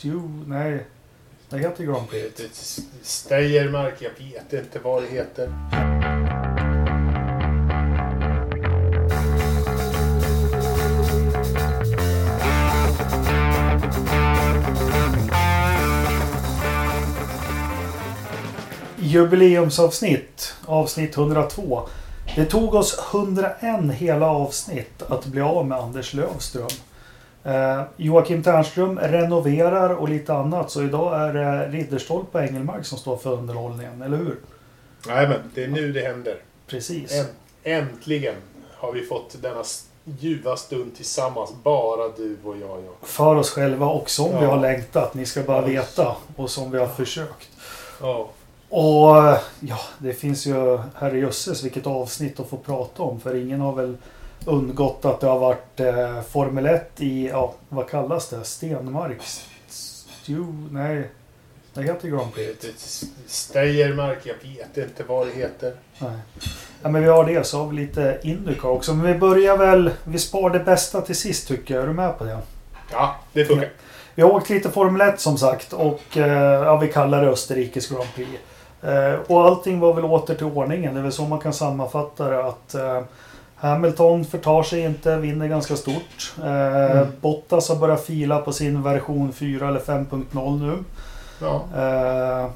Stew, nej. Det heter Grand Prix. Steiermark, jag vet inte vad det heter. Jubileumsavsnitt, avsnitt 102. Det tog oss 101 hela avsnitt att bli av med Anders Lövström. Eh, Joakim Ternström renoverar och lite annat så idag är det Ridderstolpe och Engelmark som står för underhållningen, eller hur? Nej men det är nu det händer. Precis. Äntligen har vi fått denna ljuva stund tillsammans. Bara du och jag. jag. För oss själva och som vi Ja. har längtat, ni ska bara veta. Och som vi har försökt. Ja. Och ja, det finns ju herrejösses vilket avsnitt att få prata om. För ingen har väl undgått att det har varit eh, Formel 1 i, ja vad kallas det? Stenmark? Stew? Nej, det heter Grand Prix. Steiermark, jag vet inte vad det heter. Nej. Ja, men vi har det så har vi lite Indycar också. Men vi börjar väl, vi spar det bästa till sist tycker jag. Är du med på det? Ja, det funkar. Vi har åkt lite Formel 1 som sagt och eh, ja, vi kallar det Österrikes Grand Prix. Eh, och allting var väl åter till ordningen. Det är väl så man kan sammanfatta det att eh, Hamilton förtar sig inte, vinner ganska stort. Eh, Mm. Bottas har börjat fila på sin version 4 eller 5.0 nu. Ja. Eh,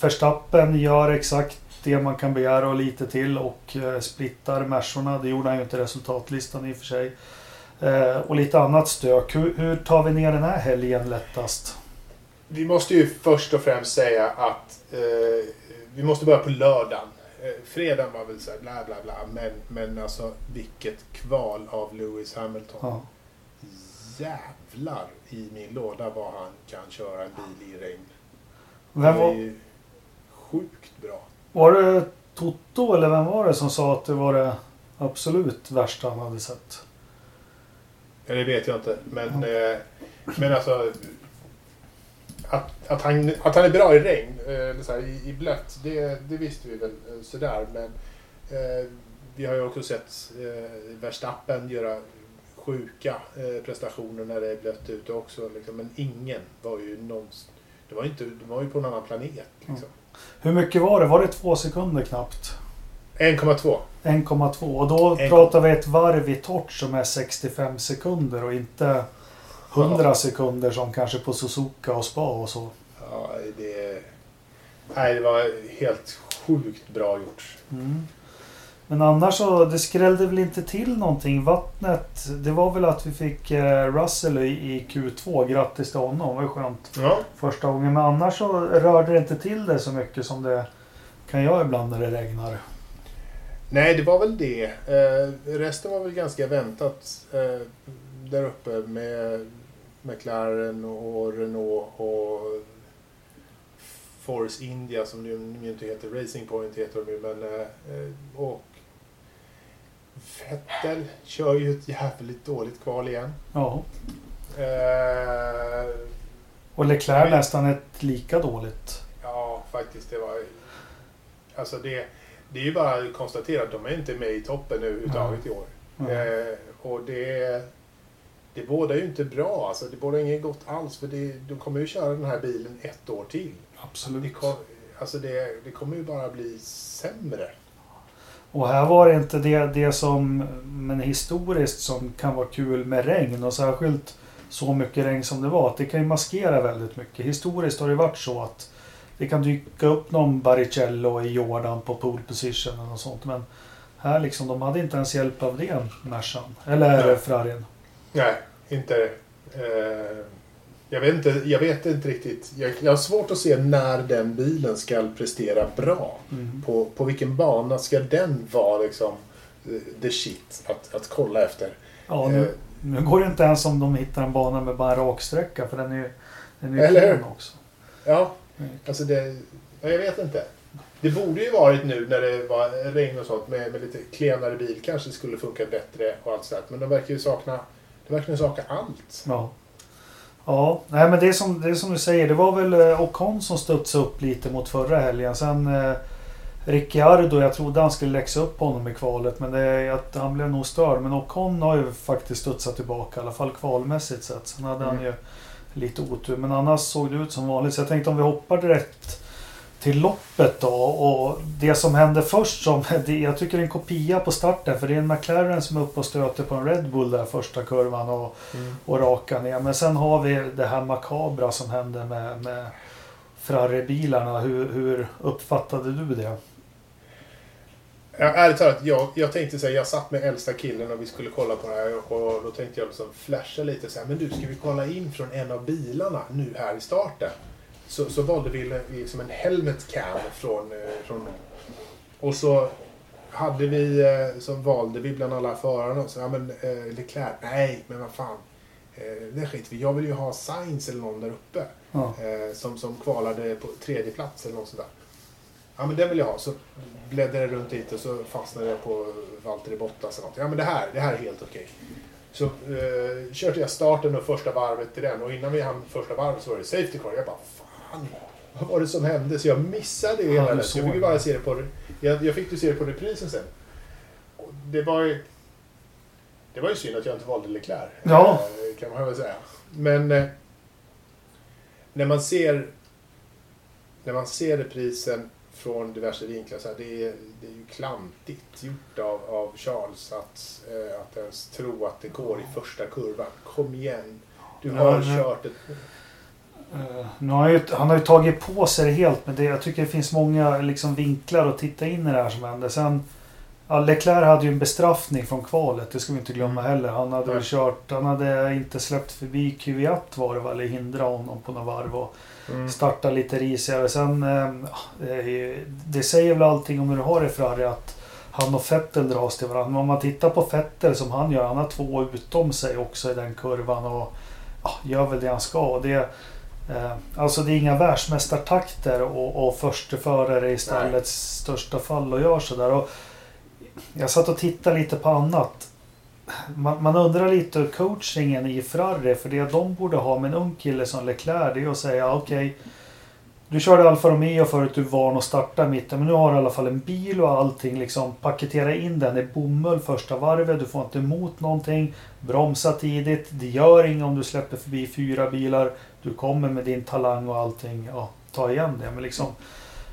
Verstappen gör exakt det man kan begära och lite till och eh, splittar Mersorna. Det gjorde han ju inte i resultatlistan i och för sig. Eh, och lite annat stök. Hur, hur tar vi ner den här helgen lättast? Vi måste ju först och främst säga att eh, vi måste börja på lördagen. Eh, fredagen var väl så här bla bla bla. Men, men alltså vilket kval av Lewis Hamilton. Ja. Jävlar i min låda vad han kan köra en bil i regn. Vem Det är var, ju sjukt bra. var det Toto eller vem var det som sa att det var det absolut värsta han hade sett? Ja, det vet jag inte. Men, eh, men alltså... Att, att, han, att han är bra i regn, eh, eller så här, i, i blött, det, det visste vi väl eh, sådär. Men eh, vi har ju också sett eh, Verstappen göra sjuka eh, prestationer när det är blött ute också. Liksom. Men ingen var ju någonsin... Det var, inte, det var ju på en annan planet. Liksom. Hur mycket var det? Var det två sekunder knappt? 1,2. 1,2 och då En- pratar vi ett varv i torrt som är 65 sekunder och inte 100 Ja. sekunder som kanske på Suzuka och Spa och så. Ja, det... Nej, det var helt sjukt bra gjort. Mm. Men annars så, det skrällde väl inte till någonting. Vattnet, det var väl att vi fick eh, Russell i, i Q2. Grattis till honom, det var skönt. Ja. Första gången. Men annars så rörde det inte till det så mycket som det kan göra ibland när det regnar. Nej, det var väl det. Eh, resten var väl ganska väntat eh, där uppe med McLaren och Renault och Force India som nu, inte heter Racing Point heter de ju men eh, och Vettel kör ju ett jävligt dåligt kval igen. Ja. Eh, Och Leclerc Men- nästan ett lika dåligt. ja, faktiskt det var alltså det det är ju bara att konstatera att de är inte med i toppen överhuvudtaget i år. Eh, och det, det bådar ju inte bra. Alltså, det bådar inget gott alls. För det, de kommer ju köra den här bilen ett år till. Det, Absolut. kom, alltså det, det kommer ju bara bli sämre. Och här var det inte det, det som, men historiskt som kan vara kul med regn och särskilt så mycket regn som det var. Att det kan ju maskera väldigt mycket. Historiskt har det varit så att det kan dyka upp någon Baricello i Jordan på pole position och sånt. Men här liksom, de hade inte ens hjälp av det, Mercan. Eller. Ferrarin. Nej, inte... Eh, jag, vet inte jag vet inte riktigt. Jag, jag har svårt att se när den bilen ska prestera bra. Mm. På, på vilken bana ska den vara liksom the shit att, att kolla efter? Ja, Eh, nu, nu går det inte ens om de hittar en bana med bara raksträcka för den är ju den är Eller hur? också. Ja, Mm. Alltså det, ja, jag vet inte. Det borde ju varit nu när det var regn och sånt med, med lite klenare bil kanske skulle funka bättre och allt sådär. Men de verkar ju sakna, de verkar ju sakna allt. Ja. Ja, nej men det är, som, det är som du säger. Det var väl eh, Ocon som studsade upp lite mot förra helgen. Sen eh, Ricciardo, jag trodde han skulle läxa upp honom i kvalet. Men det är att han blev nog störd. Men Ocon har ju faktiskt studsat tillbaka. I alla fall kvalmässigt sett. Sen hade han Mm. ju lite otur. Men annars såg det ut som vanligt. Så jag tänkte om vi hoppar direkt till loppet då. Och det som hände först, som, det, jag tycker det är en kopia på starten. För det är en McLaren som är uppe och stöter på en Red Bull där första kurvan och, Mm. och rakar ner. Men sen har vi det här makabra som hände med, med Ferrari-bilarna. Hur, hur uppfattade du det? Ja, ärligt talat, jag, jag tänkte säga, jag satt med äldsta killen och vi skulle kolla på det här och då tänkte jag liksom flasha lite så här, men du ska vi kolla in från en av bilarna nu här i starten? Så, så valde vi liksom en helmet cam från, eh, från och så hade vi, eh, så valde vi bland alla förarna, så ja men eh, Leclerc, nej men vad fan, eh, det skiter vi Jag vill ju ha Sainz eller någon där uppe Ja. eh, som, som kvalade på tredje plats eller något sånt där. Ja men den vill jag ha. Så bläddrade jag runt lite och så fastnade jag på Valtteri Bottas eller något. Ja men det här, det här är helt okej. Så eh, körde jag starten och första varvet till den och innan vi hann första varvet så var det safety car. Jag bara fan, vad var det som hände? Så jag missade ju Ja, hela det. Så jag fick bara se det på, jag, jag fick ju se det på reprisen sen. Och det var ju, det var ju synd att jag inte valde Leclerc. Ja. eh, Kan man väl säga. Men eh, när man ser när man ser reprisen från diverse vinklar så här, det, är, det är ju klantigt gjort av, av Charles att, eh, att ens tro att det går i första kurvan. Kom igen. Du Ja, har men- kört ett... Eh, nu har han, ju, han har ju tagit på sig det helt men det, jag tycker det finns många liksom, vinklar att titta in i det här som hände. Sen, ja, Leclerc hade ju en bestraffning från kvalet, det ska vi inte glömma heller. Han hade väl kört, han hade inte släppt förbi Q1 var det väl, eller hindra honom på några varv och Mm. starta lite risigare. Sen, eh, ja, det, säger väl allting om hur du har det Ferrari att han och Vettel dras till varandra. Men om man tittar på Vettel som han gör, han har två utom sig också i den kurvan och ja, gör väl det han ska. Och det, eh, alltså det är inga världsmästartakter och, och försteförare i stallets största fall och gör sådär. Jag satt och tittade lite på annat. Man, man undrar lite hur coachingen i Ferrari, för det de borde ha med en ung kille som Leclerc, det är att säga okej, du körde Alfa Romeo förut, du är van att starta i mitten, men nu har du i alla fall en bil och allting. Liksom, paketera in den i bomull första varvet, du får inte emot någonting. Bromsa tidigt, det gör inget om du släpper förbi fyra bilar. Du kommer med din talang och allting, ja, ta igen det. Men liksom,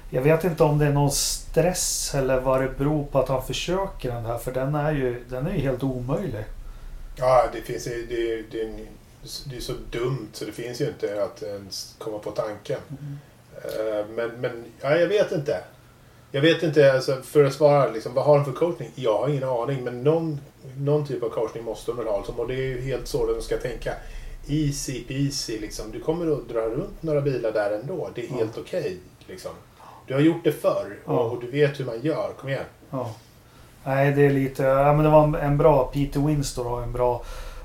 jag vet inte om det är någon stress eller vad det beror på att han försöker den här, för den är ju, den är ju helt omöjlig. Ja, det finns det, det, är en- det är så dumt så det finns ju inte att ens komma på tanken. Eh, Men, men ja, jag vet inte. Jag vet inte, alltså, för att svara, liksom, vad har de för coachning? Jag har ingen aning, men någon, någon typ av coachning måste de väl ha. Liksom, och det är ju helt så de ska tänka. Easy peasy, liksom. du kommer att dra runt några bilar där ändå. Det är Ja. helt okej. liksom. Du har gjort det förr Ja. och, du vet hur man gör. Kom igen. Ja. Nej, det är lite... Ja, men det var en, en bra... Peter Winstor har en bra...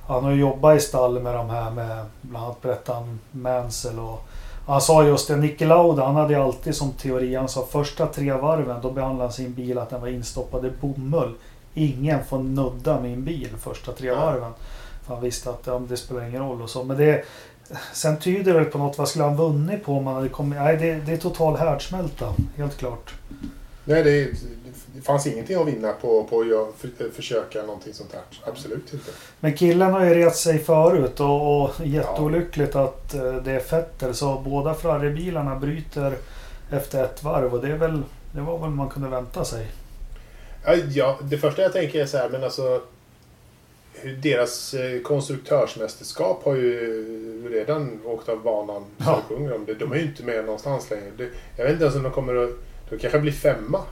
Han har jobbat i stall med de här med bland annat Brettan Mansell och... Han sa just det, Niki Lauda, han hade alltid som teori, han sa första tre varven då behandlade han sin bil att den var instoppad i bomull. Ingen får nudda min bil första tre Ja. varven. För han visste att ja, det spelar ingen roll och så. Men det... Sen tyder det väl på något, vad skulle han vunnit på om han hade kommit... Nej, det, det är total härdsmälta. Helt klart. Nej, det, det fanns ingenting att vinna på, på att för, försöka någonting sånt här. Absolut inte. Men killen har ju rest sig förut och, och jätteolyckligt att eh, det är Vettel. Så båda Ferrari-bilarna bryter efter ett varv och det, är väl, det var väl man kunde vänta sig. Ja, Ja, det första jag tänker är så här, men alltså deras eh, konstruktörsmästerskap har ju redan åkt av banan. Så Ja. det sjunger. De är ju inte med någonstans längre. Jag vet inte ens om de kommer att... De kanske blir femma.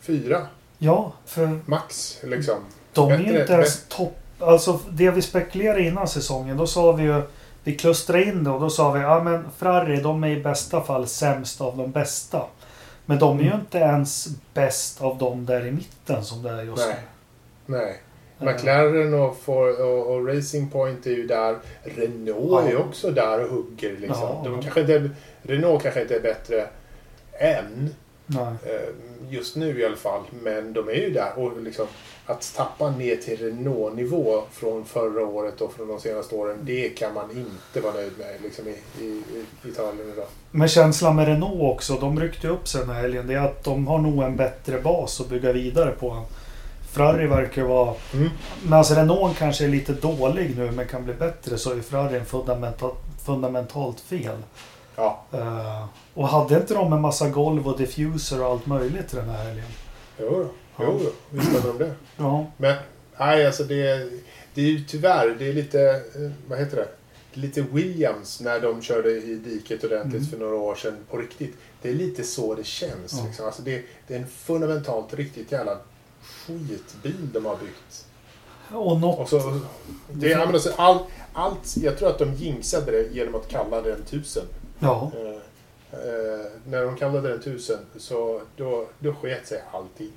Fyra, Ja, för max. Liksom. de är ju inte ens topp. Alltså det vi spekulerade innan säsongen, då sa vi ju... Vi klustrade in det och då sa vi ja men Ferrari de är i bästa fall sämst av de bästa. Men de är ju Mm. inte ens bäst av de där i mitten som det är just Nej. nu. Nej. Eh, McLaren och, For, och, och Racing Point är ju där. Renault Ja. är också där och hugger. Liksom. Ja. De kanske inte, Renault kanske inte är bättre än. Nej. Eh, Just nu i alla fall. Men de är ju där. Och liksom, att tappa ner till Renault-nivå från förra året och från de senaste åren. Det kan man inte vara nöjd med liksom, i, i, i Italien idag. Men känslan med Renault också, de ryckte upp sig den här helgen. Det är att de har nog en bättre bas att bygga vidare på. Ferrari verkar vara... Mm. Men alltså Renault kanske är lite dålig nu men kan bli bättre så är Ferrari en fundamental, fundamentalt fel. Ja, Eh, och hade inte de en massa golv och diffuser och allt möjligt den här helgen? jo, då. jo, jo. visst hade de det. Ja, Men nej, alltså det, det är ju tyvärr, det är lite, eh, vad heter det? Lite Williams när de körde i diket ordentligt Mm. för några år sedan på riktigt. Det är lite så det känns. Ja. Liksom. Alltså det, det är en fundamentalt riktigt jävla skitbil de har byggt. och något... Och så, det, ja, men alltså, all, allt, jag tror att de jinxade det genom att kalla den tusen. Ja, Eh, eh, när de kallade den tusen så då, då sket sig allting.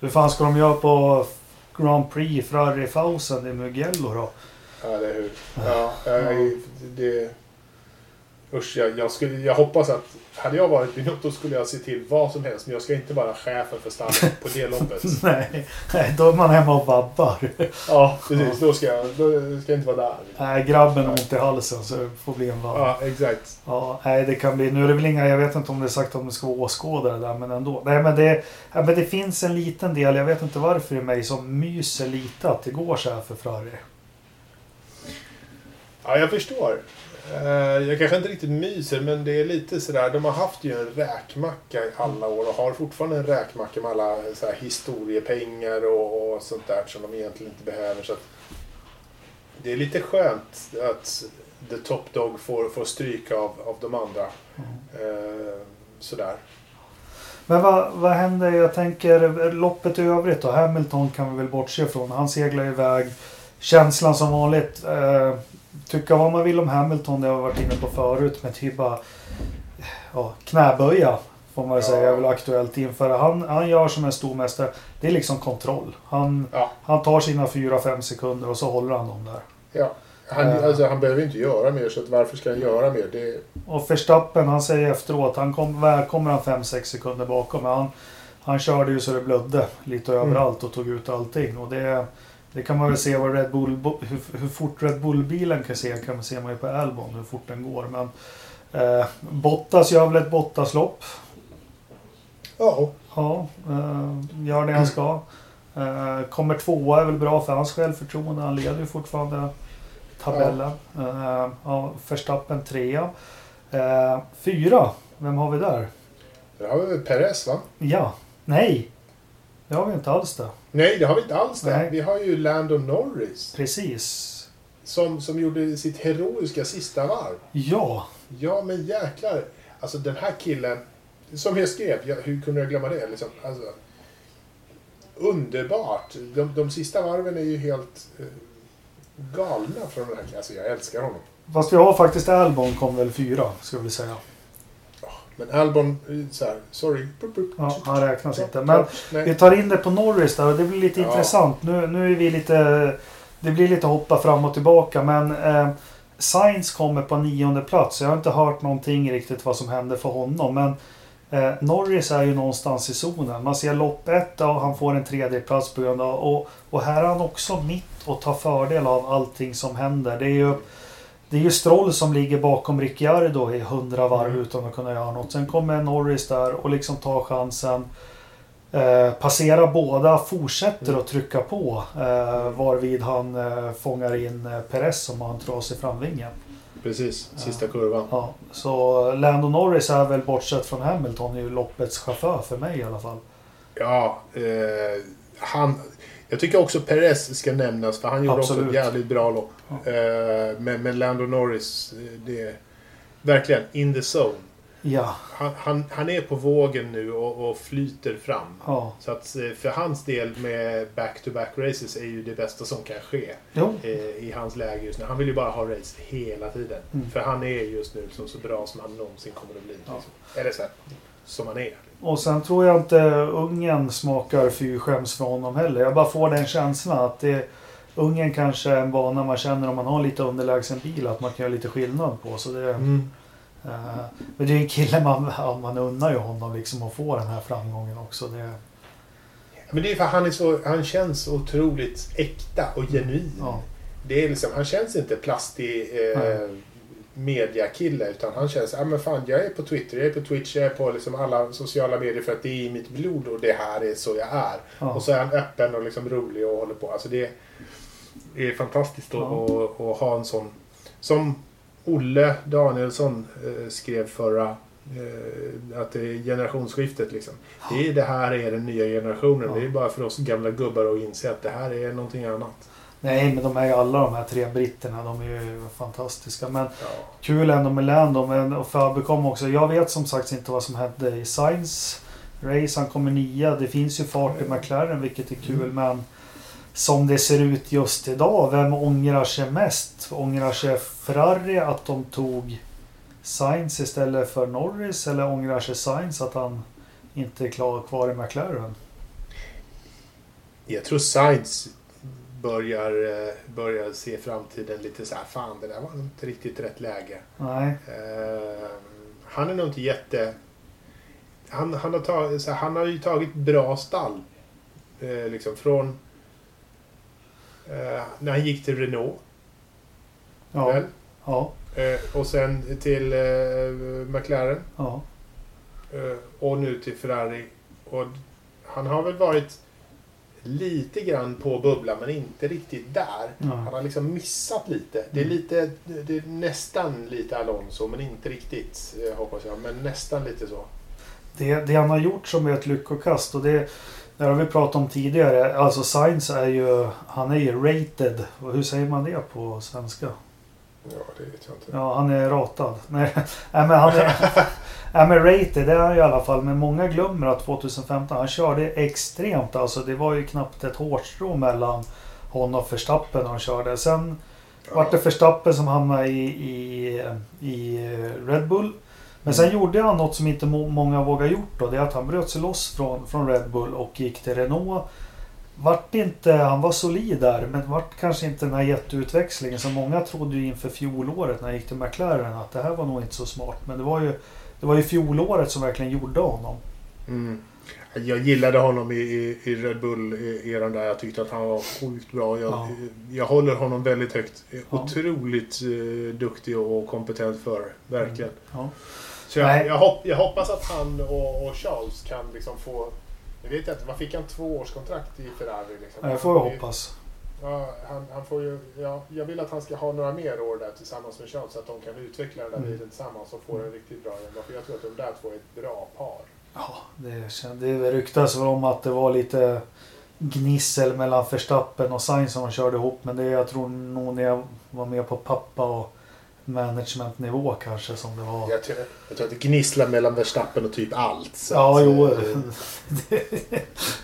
hur fan ska de göra på Grand Prix Ferrari 1000 i Mugello då? Ja, eller hur? Ja, eh, det... Usch, jag, jag, skulle, jag hoppas att... Hade jag varit Binotto skulle jag se till vad som helst. Men jag ska inte vara chefen för stallet på det loppet. Nej, nej, då är man hemma och vabbar. Ja, precis. Då ska jag, då ska jag inte vara där. Nej, grabben har ont i halsen så det får bli en vabb. Ja, exakt. Ja, nej, det kan bli... Nu är det väl inga... Jag vet inte om det är sagt om det ska vara åskådare där, men ändå. Nej, men det, ja, men det finns en liten del, jag vet inte varför i mig, som myser lite att det går så här för Ferrari. Ja, jag förstår. Eh, jag kanske inte riktigt myser, men det är lite sådär. De har haft ju en räkmacka i alla år och har fortfarande en räkmacka med alla så historiepengar och, och sånt där som de egentligen inte behöver. Så att det är lite skönt att The Top Dog får, får stryka av, av de andra. Eh, sådär. Men vad, vad händer? Jag tänker loppet i övrigt då. Hamilton kan vi väl bortse ifrån. Han seglar iväg. Känslan som vanligt. Eh, tycka vad man vill om Hamilton. Det har vi varit inne på förut. Men typ bara ja, knäböja. Får man Ja. säga är väl aktuellt inför. Han, han gör som en stormästare. Det är liksom kontroll. Han, Ja, han tar sina 4-5 sekunder och så håller han dem där. ja. Han, Eh. alltså, han behöver inte göra mer, så varför ska han göra mer? Det, Och Verstappen, han säger efteråt, han kom, väl kommer han 5-6 sekunder bakom. Men han, han körde ju så det blödde lite Mm. överallt och tog ut allting. Och det, det kan man väl se vad Red Bull, hur, hur fort Red Bull-bilen kan se, kan man se man ju på Albon hur fort den går. Men eh, Bottas gör väl ett Bottas-lopp. ja, Ja, eh, gör det han ska. Eh, kommer tvåa är väl bra för hans självförtroende. Han leder ju fortfarande tabellen. Eh, ja, Verstappen trea. Eh, fyra, vem har vi där? det har vi Perez va? Ja, nej. Det har vi inte alls det. Nej, det har vi inte alls det. Nej. Vi har ju Lando Norris. Precis. Som, som gjorde sitt heroiska sista varv. Ja, Ja, men jäklar. Alltså den här killen. Som jag skrev, ja, hur kunde jag glömma det? Liksom, alltså, underbart. De, de sista varven är ju helt eh, galna från den här killen. Alltså jag älskar honom. fast vi har faktiskt Albon kom väl fyra, ska vi säga. Men Albon, eh, så här, sorry. Ja, han räknas inte. Men Nej. vi tar in det på Norris där och det blir lite Ja. intressant. Nu, nu är vi lite... Det blir lite hoppa fram och tillbaka men eh, Sainz kommer på nionde plats. Jag har inte hört någonting riktigt vad som händer för honom. Men eh, Norris är ju någonstans i zonen. Man ser lopp ett och han får en tredje plats på grund av... Och, och här är han också mitt och tar fördel av allting som händer. Det är ju... Det är ju Stroll som ligger bakom Ricciardo i 100 varv Mm. utan att kunna göra något. Sen kommer Norris där och liksom tar chansen. Eh, passerar båda, fortsätter Mm. att trycka på. Eh, varvid han eh, fångar in eh, Perez som har en trasig framvinge. Precis, sista kurvan. Ja, så Lando Norris är väl bortsett från Hamilton ju loppets chaufför för mig i alla fall. Ja, eh, han... Jag tycker också Perez ska nämnas för han gjorde också Absolut. ett jävligt bra lopp. Ja. Eh, men, men Lando Norris, eh, det är verkligen in the zone. Ja, Han, han, han är på vågen nu och, och flyter fram. ja. Så att eh, för hans del med back-to-back races är ju det bästa som kan ske eh, i hans läge just nu. Han vill ju bara ha race hela tiden. Mm. För han är just nu liksom så bra som han någonsin kommer att bli. Ja. Liksom. Eller så här, som han är. och sen tror jag inte ungen smakar fy skäms för honom heller. Jag bara får den känslan att det, ungen kanske är en bana man känner om man har lite underlägsen bil att man kan göra lite skillnad på. Så det, Mm. eh, men det är en kille man, man unnar ju honom liksom att få den här framgången också. Det, Men det är för att han, är så, han känns otroligt äkta och genuin. ja, Det är liksom, han känns inte plastig eh. Mediakille utan han känns, ja men fan jag är på Twitter, jag är på Twitch, jag är på liksom alla sociala medier för att det är i mitt blod och det här är så jag är. ja. Och så är han öppen och liksom rolig och håller på. Alltså det är fantastiskt att, Ja. att, att ha en sån som Olle Danielsson eh, skrev förra eh, att det är generationsskiftet liksom. Det, är, det här är den nya generationen. Ja. Det är bara för oss gamla gubbar att inse att det här är någonting annat. Nej, men de är ju alla de här tre britterna. De är ju fantastiska. Men Ja. kul ändå med Lando. Men och Fabercom också. Jag vet som sagt inte vad som hände i Science Race. Han kommer nia. Det finns ju fart i McLaren vilket är kul. Men som det ser ut just idag. Vem ångrar sig mest? Ångrar sig Ferrari att de tog Sainz istället för Norris? Eller ångrar sig Sainz att han inte är klar, kvar i McLaren? Jag tror Sainz börjar, eh, börjar se framtiden lite så här. Fan, det där var inte riktigt rätt läge. Nej. Eh, han är nog inte jätte... Han, han, har, tagit, så här, han har ju tagit bra stall. Eh, liksom från... Eh, när han gick till Renault. Ja. Väl? Ja. Eh, och sen till eh, McLaren. Ja. Och nu till Ferrari. Och han har väl varit lite grann på bubblan men inte riktigt där. Ja. Han har liksom missat lite. Det är, Mm. lite, det är nästan lite Alonso men inte riktigt eh, hoppas jag. Men nästan lite så. Det, det han har gjort som är ett lyckokast och det, det har vi pratat om tidigare. Alltså Science är ju, han är ju rated. Hur säger man det på svenska? Ja, det vet jag inte. Ja, han är ratad. Nej, nej men han är... nej men rated, det är han i alla fall. Men många glömmer att 2015, han körde extremt. Alltså det var ju knappt ett hårstrå mellan honom och Verstappen när han körde. Sen vart det Verstappen som hamnade i, i, i Red Bull. Men sen gjorde han något som inte må- många vågar gjort då. Det är att han bröt sig loss från, från Red Bull och gick till Renault. Vart inte, han var solid där men vart kanske inte den här jätteutväxlingen som många trodde ju inför fjolåret när han gick till McLaren att det här var nog inte så smart. Men det var ju, det var ju fjolåret som verkligen gjorde honom. Mm. Jag gillade honom i, i, i Red Bull-eran där. Jag tyckte att han var sjukt bra. Jag, Ja. jag håller honom väldigt högt. Ja. Otroligt eh, duktig och kompetent för Verkligen. Ja. Så jag, jag, hopp, jag hoppas att han och, och Charles kan liksom få... Jag vet inte, vad fick han? Två års kontrakt i Ferrari? Liksom. Det får Han- hoppas. Ja, han, han får ju, ja, jag vill att han ska ha några mer år där tillsammans med Charles så att de kan utveckla den där Mm. bilen tillsammans och få en riktigt bra jämna. För jag tror att de där två är ett bra par. Ja, det, det ryktas väl om att det var lite gnissel mellan Verstappen och Sainz som de körde ihop. Men det jag tror nog när jag var med på pappa och managementnivå kanske som det var. Jag tror, jag tror att det gnisslar mellan Verstappen och typ allt. Så Ja, att, jo. eh,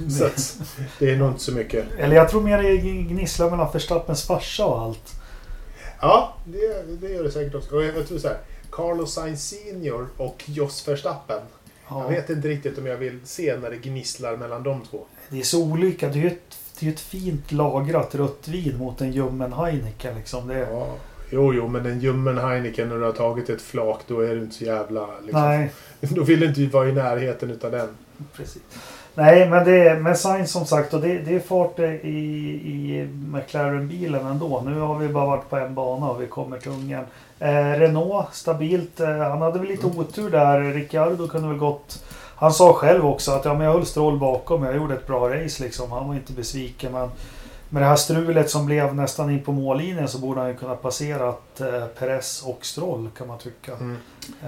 Så att, det är nog inte så mycket. Eller jag tror mer det gnisslar mellan Verstappens farsa och allt. Ja, det, det gör det säkert också. Och jag tror så här. Carlos Sainz Senior och Jos Verstappen. Ja, Jag vet inte riktigt om jag vill se när det gnisslar mellan de två. det är så olika. Det är ju ett, det är ett fint lagrat rött vin mot en ljummen Heineken. Liksom. Det, Ja. Jo, jo, men en ljummen Heineken när du har tagit ett flak, då är du inte så jävla... Liksom, Nej, Då vill du inte vara i närheten utav den. Precis. Nej, men det är med Sainz som sagt och det, det är fart i, i McLaren-bilen ändå. Nu har vi bara varit på en bana och vi kommer till Ungern. Eh, Renault, stabilt. Eh, han hade väl lite otur där. Ricciardo kunde väl gått... Han sa själv också att ja, men jag höll strål bakom. Jag gjorde ett bra race liksom. Han var inte besviken. Men med det här strulet som blev nästan in på mållinjen så borde han ju kunna passerat eh, Perez och Stroll kan man tycka. Mm.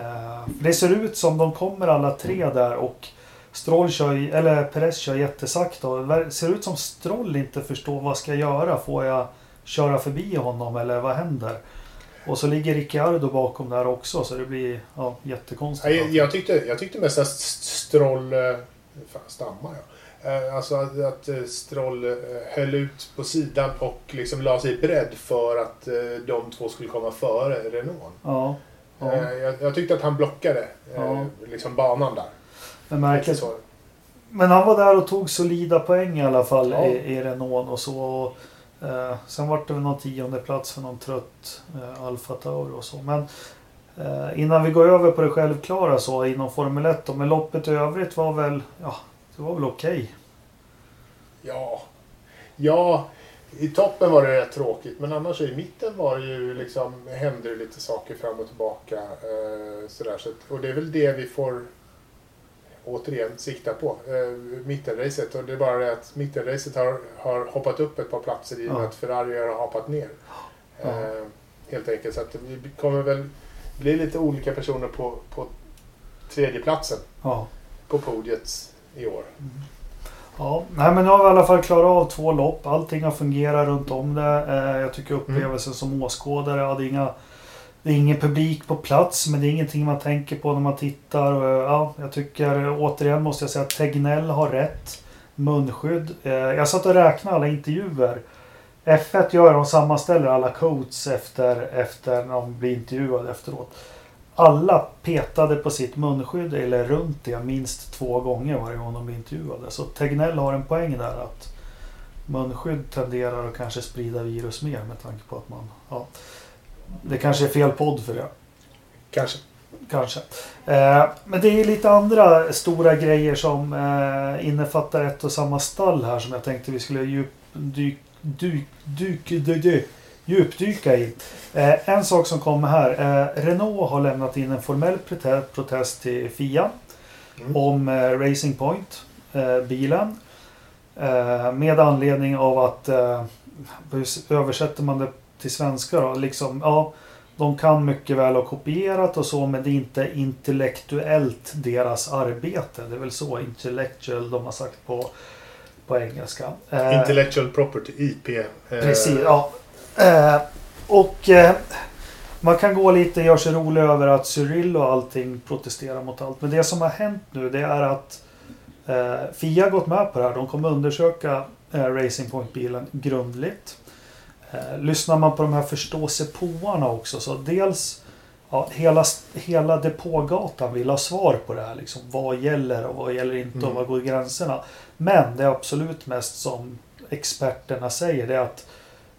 Eh, Det ser ut som de kommer alla tre där och Stroll kör, eller Perez kör jättesakta. ser ut som Stroll inte förstår vad ska jag göra. Får jag köra förbi honom eller vad händer? Och så ligger Ricciardo bakom där också så det blir ja, jättekonstigt. Jag, jag, tyckte, jag tyckte mest att Stroll... eh, Fan, stammar jag? Eh, Alltså att, att eh, Stroll eh, höll ut på sidan och liksom la sig beredd för att de två skulle komma före Renault. Ja, ja. Jag, jag tyckte att han blockade Ja. liksom banan där. Men märkligt. så. Men han var där och tog solida poäng i alla fall Ja. i, i Renault och så. Och, eh, sen var det väl någon tionde plats för någon trött eh, Alfa Tauri och så. Men eh, innan vi går över på det självklara så inom Formel 1 då, men loppet i övrigt var väl, ja, det var väl okej. Ja. Ja, i toppen var det rätt tråkigt men annars i mitten var det ju liksom, hände det lite saker fram och tillbaka. Eh, sådär, så och det är väl det vi får återigen sikta på. Eh, mittenracet. Och det är bara det att mittenracet har, har hoppat upp ett par platser i och med Ja. att Ferrari har hoppat ner. Ja. Eh, helt enkelt. Så att det kommer väl bli lite olika personer på, på tredjeplatsen Ja. på podiet i år. Ja, nej men nu har vi i alla fall klarat av två lopp. Allting har fungerat runt om det. Eh, jag tycker upplevelsen som åskådare, ja, det är inga det är ingen publik på plats men det är ingenting man tänker på när man tittar. Ja, jag tycker återigen måste jag säga att Tegnell har rätt. Munskydd. Eh, Jag satt och räknade alla intervjuer. F1 gör de sammanställer alla codes efter, efter när de blir intervjuade efteråt. Alla petade på sitt munskydd eller runt det minst två gånger varje gång de intervjuade. Så Tegnell har en poäng där att munskydd tenderar att kanske sprida virus mer med tanke på att man... Ja, det kanske är fel podd för det. Kanske. Kanske. Eh, men det är lite andra stora grejer som eh, innefattar ett och samma stall här som jag tänkte vi skulle djup, dyk, dyk, dyk, dyk, dyk, djupdyka i. Eh, en sak som kommer här. Eh, Renault har lämnat in en formell prote- protest till FIA Mm. om eh, Racing Point, eh, bilen. Eh, med anledning av att, eh, hur översätter man det till svenska då? Liksom, ja, de kan mycket väl ha kopierat och så men det är inte intellektuellt deras arbete. Det är väl så intellectual de har sagt på, på engelska. Intellectual property, IP. Precis, ja. Eh, och eh, man kan gå lite göra sig rolig över att Cyril och allting protesterar mot allt. Men det som har hänt nu det är att eh, Fia har gått med på det här. De kommer undersöka eh, Racing Point-bilen grundligt. Eh, lyssnar man på de här förståsigpåarna också så dels ja, hela, hela depågatan vill ha svar på det här. Liksom, vad gäller och vad gäller inte och Mm. vad går gränserna? Men det absolut mest som experterna säger det är att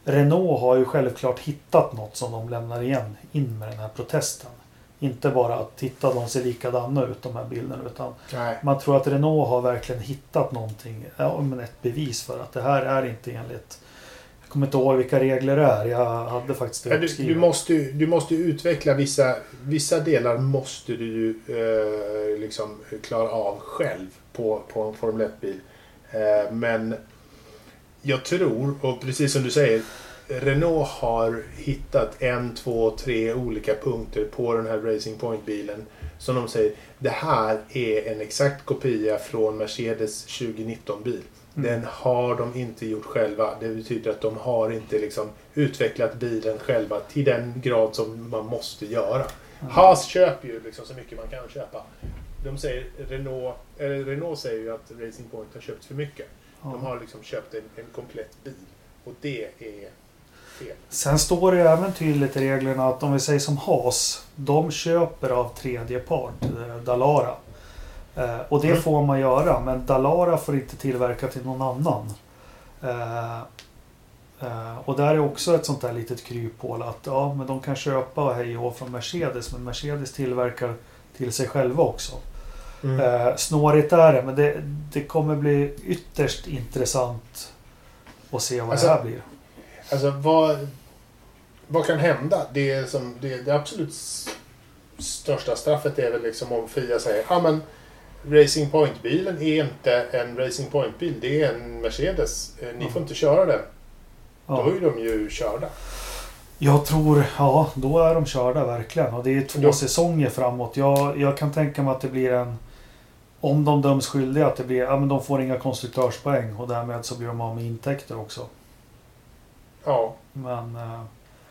Renault har ju självklart hittat något som de lämnar igen in med den här protesten. Inte bara att titta, de ser likadana ut de här bilderna utan Nej. man tror att Renault har verkligen hittat någonting, ja, men ett bevis för att det här är inte enligt jag kommer inte ihåg vilka regler det är. Jag hade faktiskt Ja, det du, uppskrivet. du, måste, du måste utveckla vissa, vissa delar måste du eh, liksom klara av själv på, på en Formel 1-bil. Eh, men jag tror, och precis som du säger, Renault har hittat en, två, tre olika punkter på den här Racing Point-bilen som de säger, det här är en exakt kopia från Mercedes 2019-bil. Mm. Den har de inte gjort själva. Det betyder att de har inte liksom utvecklat bilen själva till den grad som man måste göra. Haas köper ju liksom så mycket man kan köpa. De säger, Renault, eller Renault säger ju att Racing Point har köpt för mycket. De har liksom köpt en, en komplett bil. Och det är fel. Sen står det även tydligt i reglerna att om vi säger som Haas, de köper av tredje part, eh, Dalara. Eh, och det Mm. får man göra, men Dalara får inte tillverka till någon annan. Eh, eh, och där är också ett sånt där litet kryphål att ja, men de kan köpa hej och från Mercedes, men Mercedes tillverkar till sig själva också. Mm. Eh, snårigt är det, men det, det kommer bli ytterst intressant att se vad Alltså, det här blir. Alltså vad, vad kan hända? Det, som, det, det absolut största straffet är väl liksom om Fia säger ja men Racing Point-bilen är inte en Racing Point-bil. Det är en Mercedes. Eh, Ni Ja. får inte köra den. Ja. Då är de ju körda. Jag tror, ja, då är de körda verkligen. Och det är två Då- säsonger framåt. Jag, jag kan tänka mig att det blir en... Om de döms skyldiga, att det blir, ja men de får inga konstruktörspoäng och därmed så blir de av med intäkter också. Ja. Men, eh,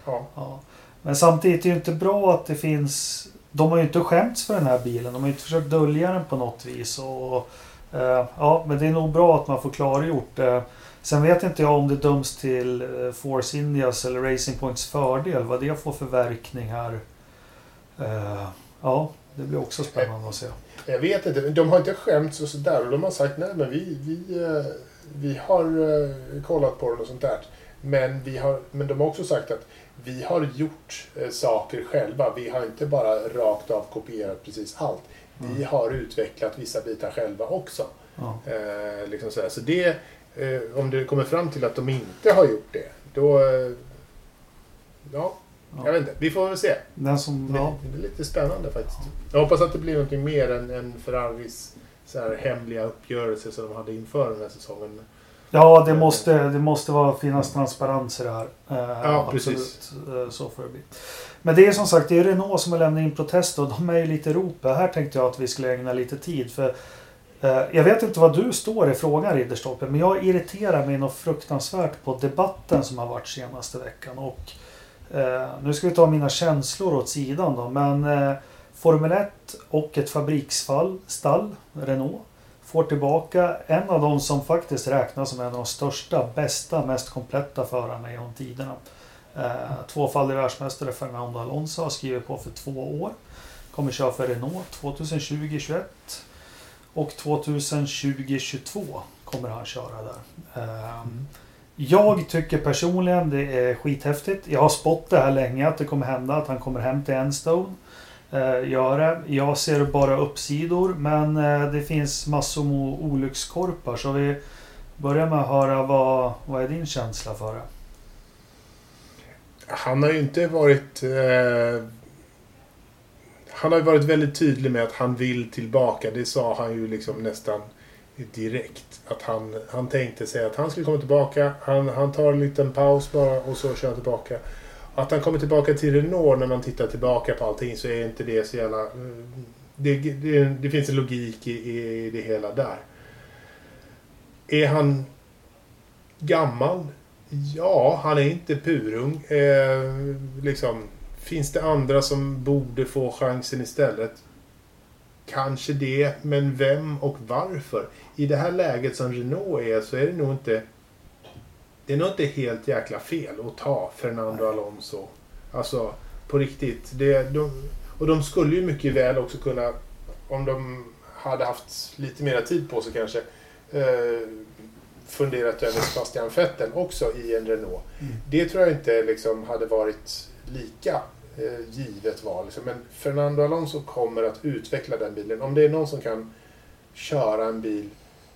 ja. ja. men samtidigt är det inte bra att det finns... De har ju inte skämts för den här bilen. De har inte försökt dölja den på något vis. Och, eh, ja, men det är nog bra att man får klargjort. Eh, sen vet inte jag om det döms till eh, Force Indias eller Racing Points fördel. Vad det får för verkning här. Ja, det blir också spännande att se. Jag vet inte. De har inte skämts och sådär. Och de har sagt nej men vi, vi, eh, vi har eh, kollat på det och sånt där. Men, vi har, men de har också sagt att vi har gjort eh, saker själva. Vi har inte bara rakt av kopierat precis allt. Vi Mm. har utvecklat vissa bitar själva också. Ja. Eh, liksom sådär. Så det, eh, om det kommer fram till att de inte har gjort det, då... Eh, Ja. Jag vet inte. Vi får väl se. Den som, Det, ja, det är lite spännande faktiskt. Jag hoppas att det blir någonting mer än, än Ferraris så här, hemliga uppgörelse som de hade inför den här säsongen. Ja, det måste, det måste vara, finnas transparens i det här. Eh, Ja, absolut. precis. Eh, Så får det bli. Men det är som sagt, det är Renault som har lämnat in protest och de är ju lite i ropet. Här tänkte jag att vi skulle ägna lite tid. För eh, Jag vet inte vad du står i frågan Ridderstolpe, men jag irriterar mig något fruktansvärt på debatten som har varit senaste veckan. Och Eh, nu ska vi ta mina känslor åt sidan då, men eh, Formel 1 och ett fabriksfall, stall, Renault, får tillbaka en av de som faktiskt räknas som en av de största, bästa, mest kompletta förarna genom tiderna. Eh, tvåfaldig världsmästare Fernando Alonso har skrivit på för två år. Kommer köra för Renault 2020-21 och 2020-22 kommer han köra där. Eh, mm jag tycker personligen det är skithäftigt. Jag har spått det här länge att det kommer hända att han kommer hem till Enstone. Eh, gör det. Jag ser bara uppsidor men eh, det finns massor med olyckskorpar så vi börjar med att höra vad, vad är din känsla för det? Han har ju inte varit... Eh, han har ju varit väldigt tydlig med att han vill tillbaka. Det sa han ju liksom nästan direkt. Att han, han tänkte sig att han skulle komma tillbaka. Han, han tar en liten paus bara och så kör han tillbaka. Att han kommer tillbaka till Renault när man tittar tillbaka på allting så är inte det så jävla... Eh, det, det, det finns en logik i, i det hela där. Är han gammal? Ja, han är inte purung. Eh, liksom, finns det andra som borde få chansen istället? Kanske det, men vem och varför? I det här läget som Renault är så är det nog inte... Det är nog inte helt jäkla fel att ta Fernando Alonso. Alltså, på riktigt. Det, de, och de skulle ju mycket väl också kunna, om de hade haft lite mer tid på sig kanske, eh, funderat över Sebastian Vettel också i en Renault. Mm. Det tror jag inte liksom hade varit lika eh, givet val. Liksom. Men Fernando Alonso kommer att utveckla den bilen. Om det är någon som kan köra en bil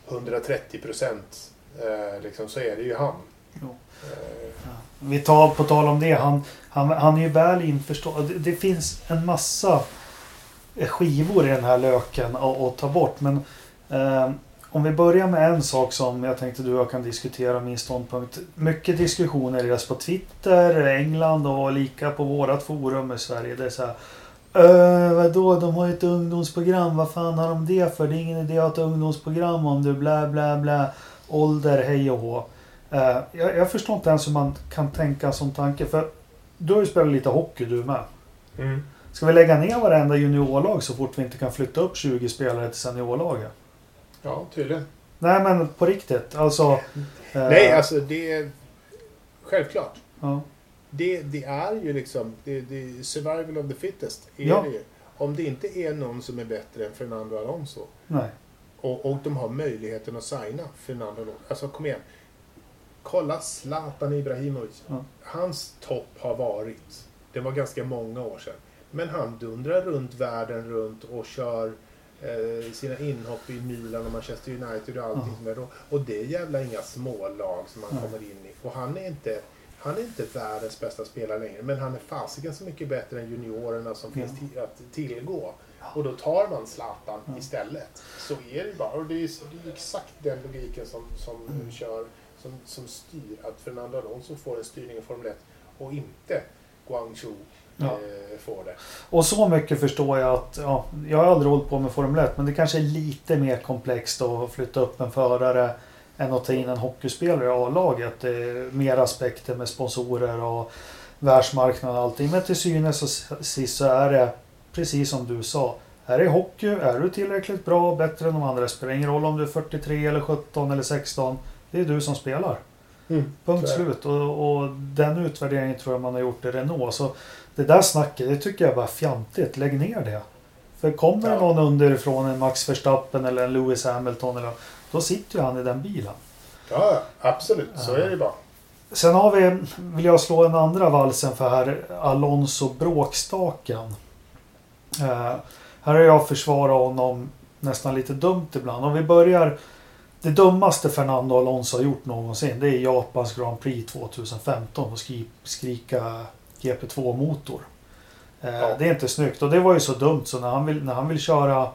130 procent eh, liksom, så är det ju han. Eh, Vi tar på tal om det. Han, han, han är ju väl införstådd. Det, det finns en massa skivor i den här löken att, ta bort. Men eh, om vi börjar med en sak som jag tänkte du och jag kan diskutera min ståndpunkt. Mycket diskussioner dels på Twitter, England och lika på vårat forum i Sverige. Det är så här. Öh, vadå, de har ju ett ungdomsprogram. Vad fan har de det för? Det är ingen idé att ha ett ungdomsprogram om du blä blä blä. Ålder, hej och hå. Eh, jag, jag förstår inte ens hur man kan tänka som tanke. För du har ju spelat lite hockey du med. mm. Ska vi lägga ner varenda juniorlag så fort vi inte kan flytta upp 20 spelare till seniorlaget? Ja, tydligen. Nej men på riktigt. Alltså. eh, Nej, alltså det är självklart. Ja, Det, det är ju liksom det, det survival of the fittest. Är Ja. det ju. Om det inte är någon som är bättre än Fernando Alonso nej. och, och de har möjligheten att signa Fernando Alonso. Alltså kom igen. Kolla Zlatan Ibrahimovic. Ja. Hans topp har varit, det var ganska många år sedan. Men han dundrar runt världen runt och kör eh, sina inhopp i Milan och Manchester United och allting. Ja. som är då. Och det är jävla inga smålag som han Nej. kommer in i. Och han är inte han är inte världens bästa spelare längre, men han är fasiken så mycket bättre än juniorerna som finns till, att tillgå. Och då tar man Zlatan istället. Så är det bara. Och det är, det är exakt den logiken som, som Mm. kör, som, som styr att Fernando Alonso får en styrning i Formel 1 och inte Guangzhou Ja. eh, får det. Och så mycket förstår jag att, ja, jag har aldrig hållit på med Formel 1 men det kanske är lite mer komplext att flytta upp en förare än att ta in en hockeyspelare i A-laget. Det är mer aspekter med sponsorer och världsmarknaden och allting. Men till synes och sist så är det precis som du sa. Här är hockey, är du tillräckligt bra bättre än de andra spelar ingen roll om du är 43 eller 17 eller 16. Det är du som spelar. Punkt är det. slut. Och, och den utvärderingen tror jag man har gjort i Renault. Så det där snacket, det tycker jag bara är fjantigt. Lägg ner det. För kommer det Ja. någon underifrån, en Max Verstappen eller en Lewis Hamilton, eller, då sitter ju han i den bilen. Ja, absolut. Så är det bara. Sen har vi, vill jag slå en andra valsen för här, Alonso bråkstaken. Eh, här har jag försvarat honom nästan lite dumt ibland. Om vi börjar, det dummaste Fernando Alonso har gjort någonsin, det är Japans Grand Prix 2015 och skri, skrika GP2-motor. Eh, Ja. Det är inte snyggt och det var ju så dumt så när han vill, när han vill köra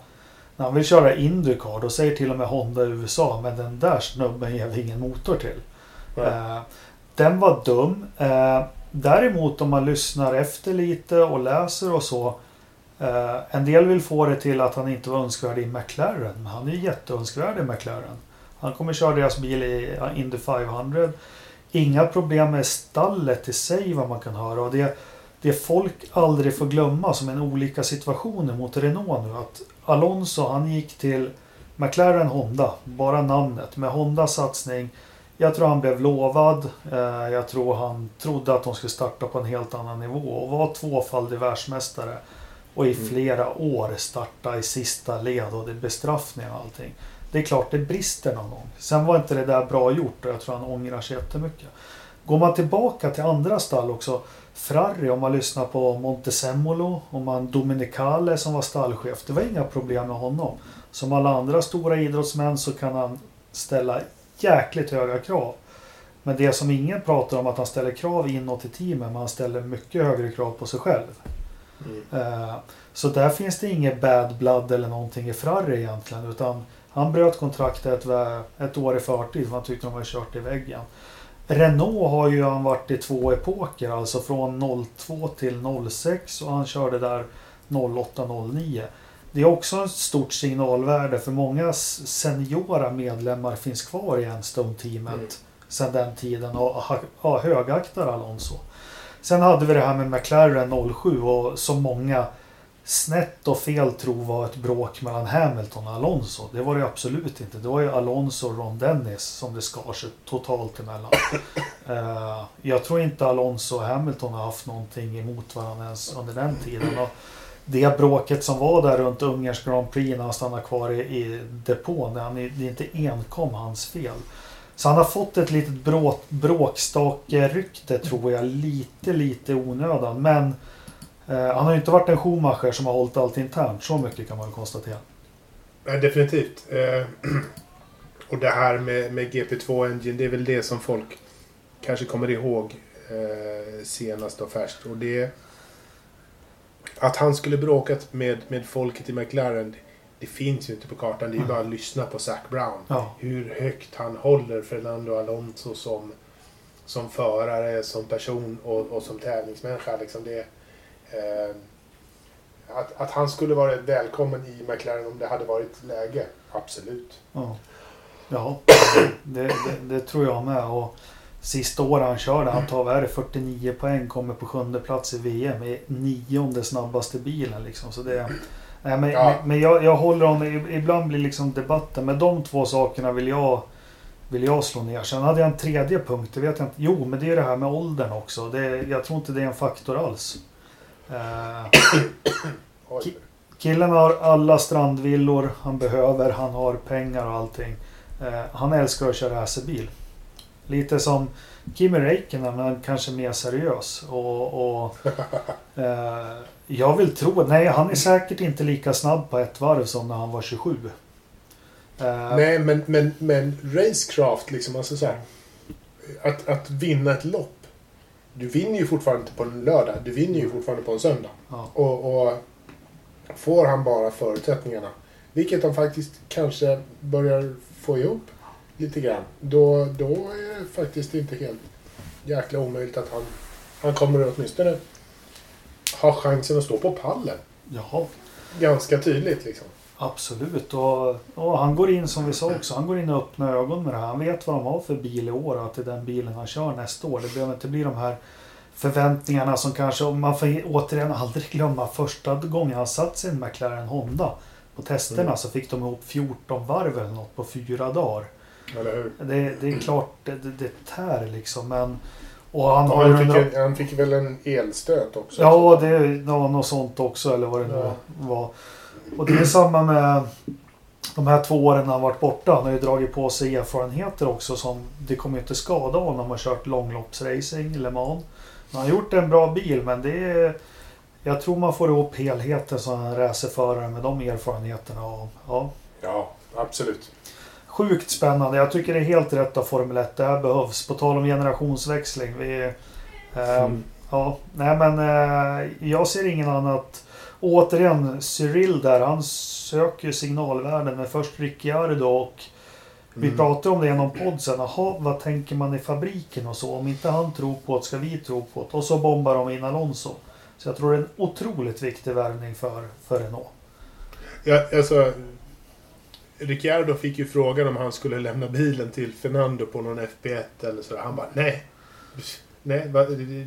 När han vill köra Indycar då säger till och med Honda i USA men den där snubben ger vi ingen motor till. Eh, den var dum. Eh, däremot om man lyssnar efter lite och läser och så. Eh, en del vill få det till att han inte var önskvärd i McLaren. Men han är jätteönskvärd i McLaren. Han kommer köra deras bil i Indy 500. Inga problem med stallet i sig vad man kan höra. Och det, det folk aldrig får glömma som en olika situationer mot Renault nu. Att Alonso han gick till McLaren Honda. Bara namnet. Med Hondas satsning. Jag tror han blev lovad. Eh, jag tror han trodde att de skulle starta på en helt annan nivå. Och var tvåfaldig världsmästare. Och i Mm. flera år starta i sista led och det är bestraffning och allting. Det är klart det brister någon gång. Sen var inte det där bra gjort och jag tror han ångrar sig jättemycket. Går man tillbaka till andra stall också. Ferrari om man lyssnar på Montezemolo och man Dominicale som var stallchef. Det var inga problem med honom. Som alla andra stora idrottsmän så kan han ställa jäkligt höga krav. Men det som ingen pratar om att han ställer krav inåt i teamen men han ställer mycket högre krav på sig själv. Mm. Eh, Så där finns det inget bad blood eller någonting i Ferrari egentligen. Utan han bröt kontraktet ett år i förtid för han tyckte de hade kört i väggen. Renault har ju han varit i två epoker, alltså från 02 till 06 och han körde där 08-09. Det är också ett stort signalvärde för många seniora medlemmar finns kvar i Enstone-teamet Mm. sedan den tiden och ha, högaktar Alonso. Sen hade vi det här med McLaren 07 och som många snett och fel tror var ett bråk mellan Hamilton och Alonso. Det var det absolut inte. Det var ju Alonso och Ron Dennis som det skar sig totalt emellan. Eh, jag tror inte Alonso och Hamilton har haft någonting emot varandra ens under den tiden. Och det bråket som var där runt Ungerns Grand Prix när han stannade kvar i, i depån, det är det är inte enkom hans fel. Så han har fått ett litet bråk, bråkstake-rykte tror jag, lite, lite onödan. Men han har ju inte varit en Schumacher som har hållit allt internt. Så mycket kan man konstatera. Ja, definitivt. Eh, och det här med, med GP2 Engine, det är väl det som folk kanske kommer ihåg eh, senast och färskt. Och det... Att han skulle bråkat med, med folket i McLaren, det finns ju inte på kartan. Det är ju bara att lyssna på Zac Brown. Ja, Hur högt han håller Fernando Alonso som, som förare, som person och, och som tävlingsmänniska. Liksom det, eh, att, att han skulle vara välkommen i McLaren om det hade varit läge, absolut. ja. ja det, det, det tror jag med. Och sista året han körde, han tar vad är det, 49 poäng, kommer på sjunde plats i VM. Är nionde snabbaste bilen liksom. Så det, nej, men Ja. men, men jag, jag håller om, ibland blir liksom debatten, men de två sakerna vill jag vill jag slå ner. Sen hade jag en tredje punkt, det vet jag inte. Jo, men det är det här med åldern också. Det, jag tror inte det är en faktor alls. Eh. Killen har alla strandvillor han behöver. Han har pengar och allting. Eh, han älskar att köra racerbil. Lite som Kimi Räikkönen, men kanske mer seriös. Och, och, eh, jag vill tro... Nej, han är säkert inte lika snabb på ett varv som när han var 27. Eh, Nej, men, men, men racecraft, liksom, alltså så här, att, att vinna ett lopp. Du vinner ju fortfarande inte på en lördag. Du vinner ju fortfarande på en söndag. ja, Och, och får han bara förutsättningarna, vilket han faktiskt kanske börjar få ihop lite grann, då, då är det faktiskt inte helt jäkla omöjligt att han, han kommer åtminstone ha chansen att stå på pallen. ja, Ganska tydligt liksom. Absolut. Och, och han går in, som vi sa också, han går in och öppnar ögon med det här. Han vet vad de har för bil i år och att det är den bilen han kör nästa år. Det behöver inte bli de här förväntningarna som kanske, man får återigen aldrig glömma första gången han satt sig i en McLaren Honda. På testerna Mm. så fick de ihop 14 varv eller något på fyra dagar. Det, det är klart, det, det, tär liksom. Men, och han Ja, han, fick, han fick väl en elstöt också? Ja, det var något sånt också eller vad det nu Ja. var. Och det är samma med de här två åren han varit borta. Han har ju dragit på sig erfarenheter också som det kommer inte skada honom att kört långloppsracing, Le Mans. Han har gjort en bra bil men det är... Jag tror man får ihop helheten som en racerförare med de erfarenheterna. Och, ja, Ja, absolut. Sjukt spännande. Jag tycker det är helt rätt av Formel 1. Det här behövs. På tal om generationsväxling. Vi, eh, Mm. Ja, nej men eh, jag ser ingen annat. Återigen, Cyril där, han söker ju signalvärden med först Ricciardo och vi Mm. pratade om det i någon podd sen. Jaha, vad tänker man i fabriken och så? Om inte han tror på det ska vi tro på det. Och så bombar de in Alonso. Så jag tror det är en otroligt viktig värvning för, för Renault. Ja, alltså, Ricciardo fick ju frågan om han skulle lämna bilen till Fernando på någon FP1 eller så. Han bara nej. Nej,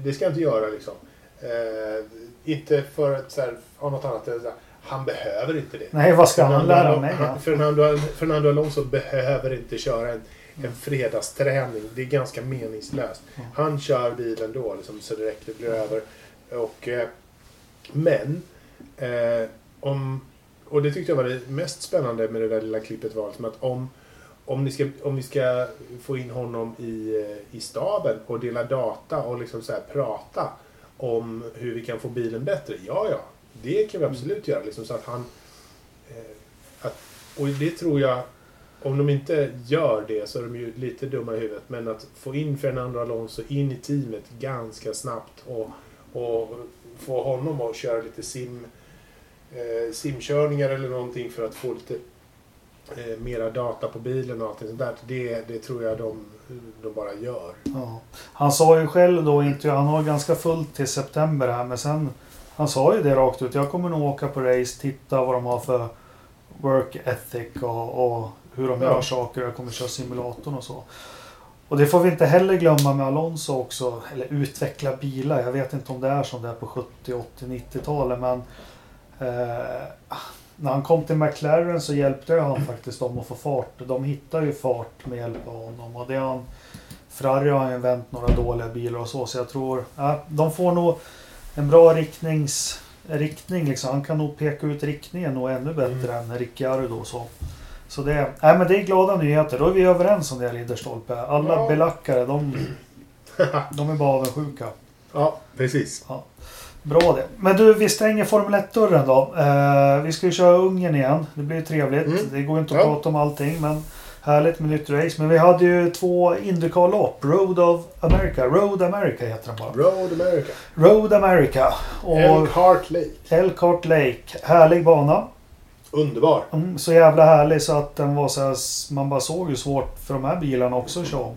det ska jag inte göra liksom. Eh, inte för att så här, ha något annat. än Han behöver inte det. Nej, vad ska han lära mig? han- Fernando, Fernando Alonso behöver inte köra en, en fredagsträning. Det är ganska meningslöst. Mm. Han kör bilen då liksom, så det räcker, det blir över. Och, eh, men, eh, om, och det tyckte jag var det mest spännande med det där lilla klippet var liksom att om, om, ni ska, om vi ska få in honom i, eh, i staben och dela data och liksom så prata om hur vi kan få bilen bättre. Ja, ja. Det kan vi absolut göra. Liksom, så att han... Eh, att, och det tror jag... Om de inte gör det så är de ju lite dumma i huvudet. Men att få in Fernando Alonso in i teamet ganska snabbt och, och få honom att köra lite sim, eh, simkörningar eller någonting för att få lite eh, mera data på bilen och allting sånt där. Det, det tror jag de, de bara gör. Ja. Han sa ju själv då, inte, han har ganska fullt till september här, men sen han sa ju det rakt ut. Jag kommer nog åka på race, titta vad de har för work ethic och, och hur de Ja. gör saker. Jag kommer köra simulatorn och så. Och det får vi inte heller glömma med Alonso också. Eller utveckla bilar. Jag vet inte om det är som det är på 70, 80, 90-talet. Men eh, när han kom till McLaren så hjälpte ju han faktiskt dem att få fart. De hittar ju fart med hjälp av honom. Och det har han, Ferrari har ju vänt några dåliga bilar och så. Så jag tror ja, de får nog en bra riktnings, riktning. Liksom. Han kan nog peka ut riktningen och ännu bättre än Ricciardo. och Så. Så det, nej, men det är glada nyheter. Då är vi överens om det Ridderstolpe. Alla Ja. belackare de, de är bara avundsjuka. Ja, precis. Bra det. Men du, vi stänger Formel 1-dörren då. Eh, vi ska ju köra Ungern igen. Det blir ju trevligt. Mm. Det går inte att Ja. prata om allting men härligt med nytt race. Men vi hade ju två Indycar-lopp. Road of America. Road America heter den bara. Road America. Road America. Och Elkhart Lake. Elkhart Lake. Härlig bana. Underbar. Mm, så jävla härlig så att den var så här, Man bara såg hur svårt för de här bilarna också att köra om.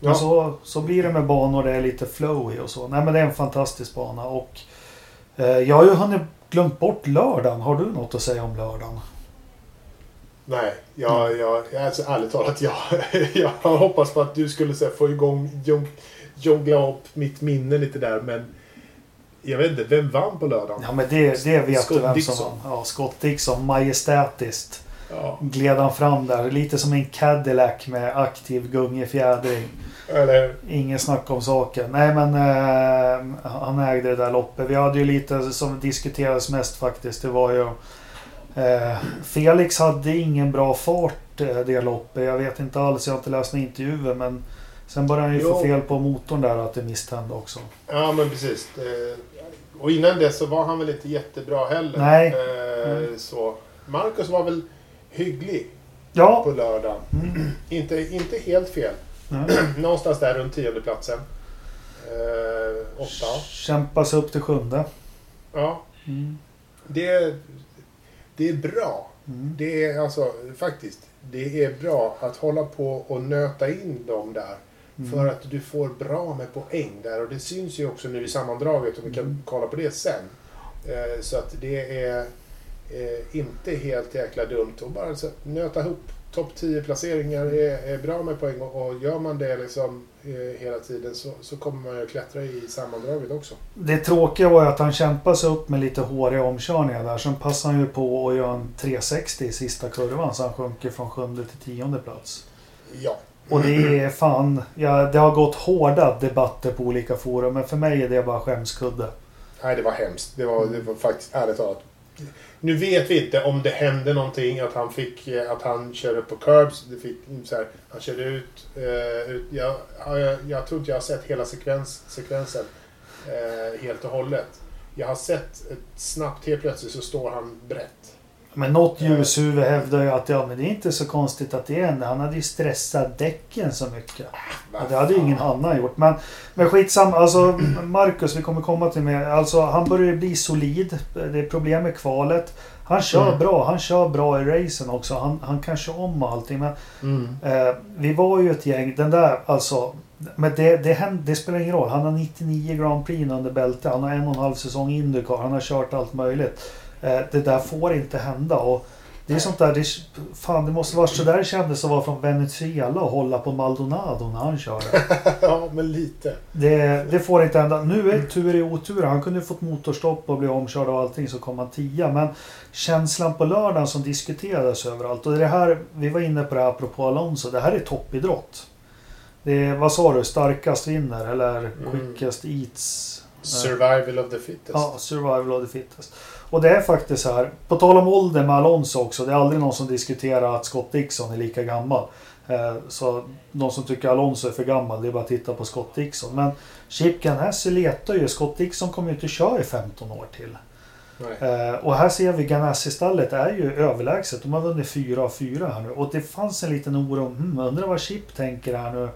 Ja. så, så blir det med banor det är lite flow i och så. Nej men det är en fantastisk bana och eh, jag har ju hunnit glömt bort lördagen. Har du något att säga om lördagen? Nej, jag, jag, jag, alltså, ärligt talat, jag, jag hoppas på att du skulle här, få igång, jong, jongla upp mitt minne lite där, men jag vet inte, vem vann på lördagen? Ja men det, det vet Scott du vem Dixon. som vann. Ja, Scott Dixon. Majestätiskt. Ja, Gled han fram där. Lite som en Cadillac med aktiv gungifjädring. Eller Ingen snack om saken. Nej men eh, han ägde det där loppet. Vi hade ju lite som diskuterades mest faktiskt. Det var ju eh, Felix hade ingen bra fart eh, det loppet. Jag vet inte alls. Jag har inte läst några intervjuer men Sen började han ju få Jo. fel på motorn där att det misstände också. Ja, men precis. Och innan det så var han väl inte jättebra heller. Nej. Eh, Mm. Så. Marcus var väl hygglig Ja. på lördagen. Mm. Inte, inte helt fel. Någonstans där runt tiondeplatsen. Eh, åtta. Kämpa sig upp till sjunde. Ja, Mm. det, det är bra. Mm. Det är alltså faktiskt, det är bra att hålla på och nöta in dem där. Mm. För att du får bra med poäng där. Och det syns ju också nu i sammandraget och vi kan Mm. kolla på det sen. Eh, så att det är eh, inte helt jäkla dumt. Och bara så, nöta ihop topp 10 placeringar är, är bra med poäng. Och, och gör man det liksom eh, hela tiden så, så kommer man ju att klättra i sammandraget också. Det tråkiga var ju att han kämpade sig upp med lite håriga omkörningar där. Sen passade han ju på att göra en 360 i sista kurvan så han sjunker från sjunde till tionde plats. Ja. Och det är fan... Ja, det har gått hårda debatter på olika forum men för mig är det bara skämskudde. Nej, det var hemskt. Det var, det var faktiskt ärligt talat. Nu vet vi inte om det hände någonting, att han fick, eh, att han körde på curbs. Det fick, mm, så här, han körde ut, eh, ut jag, jag, jag tror inte jag har sett hela sekvens, sekvensen eh, helt och hållet. Jag har sett ett snabbt, helt plötsligt så står han brett. Men något ljushuvud hävdar ju att ja, men det är inte så konstigt att det är en. Han hade ju stressat däcken så mycket. Vad Ja, det hade ju ingen annan gjort. Men, men skitsamma. Alltså, Marcus, vi kommer komma till mer. Alltså, han börjar bli solid. Det är problem med kvalet. Han kör Mm. bra. Han kör bra i racen också. Han, han kan köra om och allting. Men Mm. Eh, vi var ju ett gäng, den där alltså. Men det, det, händer, det spelar ingen roll. Han har 99 Grand Prix under bälte. Han har en och en halv säsong Indycar. Han har kört allt möjligt. Eh, det där får inte hända. Och det är sånt där, det, fan det måste vara så där det kändes att vara från Venezuela och hålla på Maldonado när han körde. ja, men lite. Det, det får inte hända. Nu är tur i otur. Han kunde ju fått motorstopp och bli omkörd och allting så kom han tia. Men känslan på lördagen som diskuterades överallt. Och det här, vi var inne på det här apropå Alonso. Det här är toppidrott. Det är, vad sa du? Starkast vinner eller quickest eats? Survival of the fittest. Ja, survival of the fittest. Och det är faktiskt så här. På tal om ålder med Alonso också. Det är aldrig någon som diskuterar att Scott Dixon är lika gammal. Eh, Så de som tycker Alonso är för gammal, det är bara att titta på Scott Dixon. Men Chip Ganassi letar ju. Scott Dixon kommer ju inte köra i 15 år till. Nej. Eh, Och här ser vi Ganassi-stallet är ju överlägset. De har vunnit 4 av 4 här nu. Och det fanns en liten oro. Hmm, undrar vad Chip tänker här nu.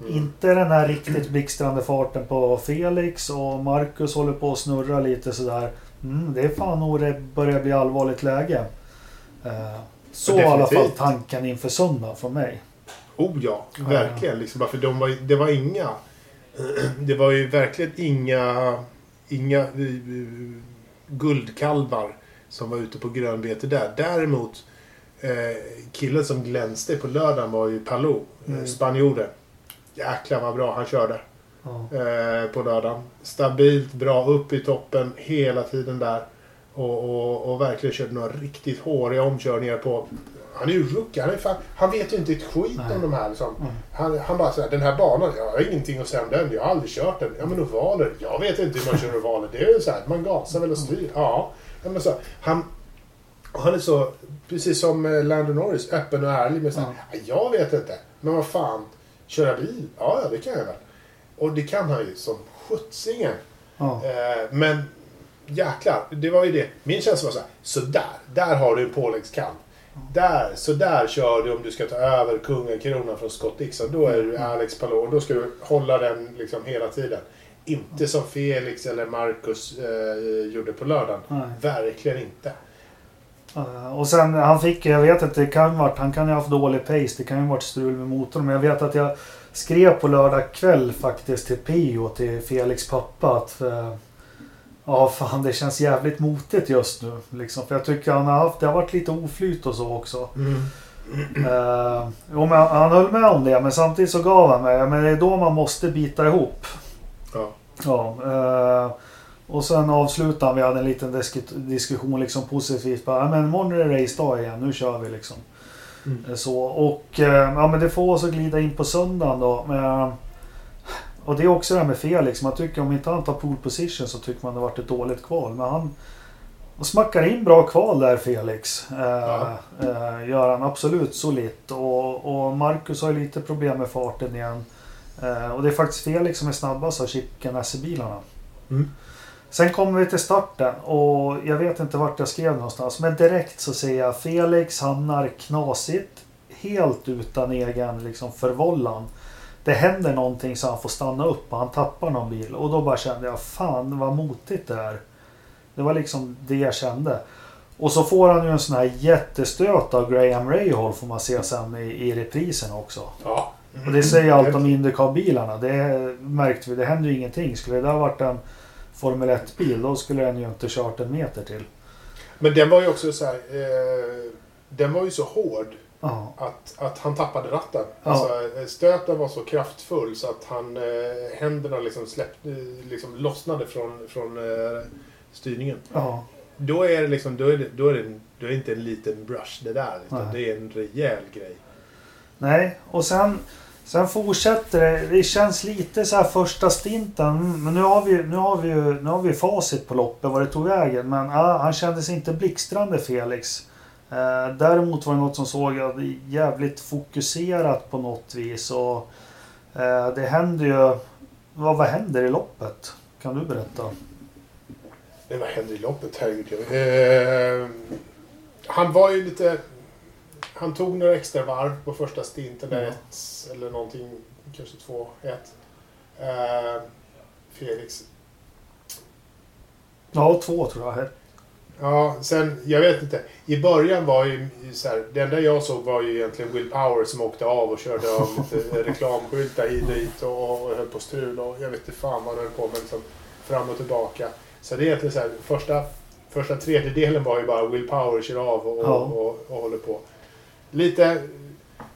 Mm. Inte den här riktigt blixtrande farten på Felix och Marcus håller på att snurra lite sådär. Mm, det är fan nog det börjar bli allvarligt läge. Eh, Så i alla fall tanken inför söndag från mig. Oh ja, verkligen. Liksom, för de var, det var inga... Det var ju verkligen inga, inga uh, guldkalvar som var ute på grönbete där. Däremot, eh, killen som glänste på lördagen var ju Palou, mm. spanjoren. Jäklar vad bra han körde Ja. eh, på lördagen. Stabilt, bra, upp i toppen hela tiden där. Och, och, och verkligen körde några riktigt håriga omkörningar på... Han är ju rookie. Han, är fan, han vet ju inte ett skit Nej. om de här. Liksom. Mm. Han, han bara säger den här banan, jag har ingenting att säga om den. Jag har aldrig kört den. Ja men ovaler, jag vet inte hur man kör ovaler. Det är ju så här, man gasar väl och styr. Ja. ja men så, han, han är så, precis som eh, Lando Norris, öppen och ärlig med så här, "Ja, Jag vet inte, men vad fan. Köra bil? Ja, ja det kan jag väl. Och det kan han ju som sjuttsingen. Ja. Eh, men jäklar, det var ju det. Min känsla var så här, så där, har du en påläggskalv. Där, så där kör du om du ska ta över kungakronan från Scott Dixon. Då är du Alex Palou då ska du hålla den liksom hela tiden. Inte som Felix eller Marcus eh, gjorde på lördagen. Nej. Verkligen inte. Eh, Och sen han fick, jag vet att det kan varit, han kan ju ha haft dålig pace. Det kan ju varit strul med motorn. Men jag vet att jag skrev på lördag kväll faktiskt till Pio, till Felix pappa att eh, Ja fan det känns jävligt motigt just nu. Liksom. För jag tycker han har haft, det har varit lite oflyt och så också. Uh, jo, men han, han höll med om det men samtidigt så gav han mig. Men det är då man måste bita ihop. Ja. Ja, eh, och sen avslutade vi hade en liten disk- diskussion liksom positivt. Bara, "Ja, men imorgon är det race dag igen, nu kör vi liksom. Mm. Eh, Så, och eh, ja, men det får oss att glida in på söndagen då. Och det är också det här med Felix. Man tycker om inte han tar pole position så tycker man det varit ett dåligt kval. Men han han smackar in bra kval där Felix. Eh, Ja. eh, gör han absolut solitt. Och, och Marcus har ju lite problem med farten igen. Eh, och det är faktiskt Felix som är snabbast av Chip Ganassi-bilarna. Mm. Sen kommer vi till starten och jag vet inte vart jag skrev någonstans. Men direkt så ser jag Felix hamnar knasigt. Helt utan egen liksom, förvållan. Det händer någonting så han får stanna upp och han tappar någon bil. Och då bara kände jag fan vad motigt det är. Det var liksom det jag kände. Och så får han ju en sån här jättestöt av Graham Rahal får man se sen i, i reprisen också. Ja. Och det säger allt om Indycar-bilarna. Det märkte vi. Det händer ju ingenting. Skulle det där varit en Formel 1-bil då skulle den ju inte kört en meter till. Men den var ju också så här, eh, Den var ju så hård Ja. att, att han tappade ratten. Ja. Alltså, eh, stöten var så kraftfull så att han, eh, händerna liksom, släppte, liksom lossnade från, från eh, styrningen. ja. Då är det liksom, då är det, då är det, då är det inte en liten brush det där. Utan Nej. det är en rejäl grej. Nej, och sen, sen fortsätter det. Det känns lite så här första stinten. Mm, men nu har vi, nu har vi, ju- nu har vi facit på loppet vad det tog vägen. Men ah, han kändes inte blixtrande Felix. Eh, däremot var det något som såg jävligt fokuserat på något vis. Och, eh, det händer ju... Vad, vad händer i loppet? Kan du berätta? Men vad händer i loppet? Herregud. Eh, han var ju lite... Han tog några extra varv på första stinten, där Ja. ett eller någonting, kanske två, ett. Eh, Felix. Ja, två tror jag. Ja, sen, jag vet inte. I början var ju så här, det enda jag såg var ju egentligen Will Power som åkte av och körde av lite reklamskyltar hit och dit och, och höll på strul och jag vet inte fan vad han höll på med liksom, fram och tillbaka. Så det är egentligen så här, första, första tredjedelen var ju bara Will Power kör av och, Ja. och, och, och håller på. Lite,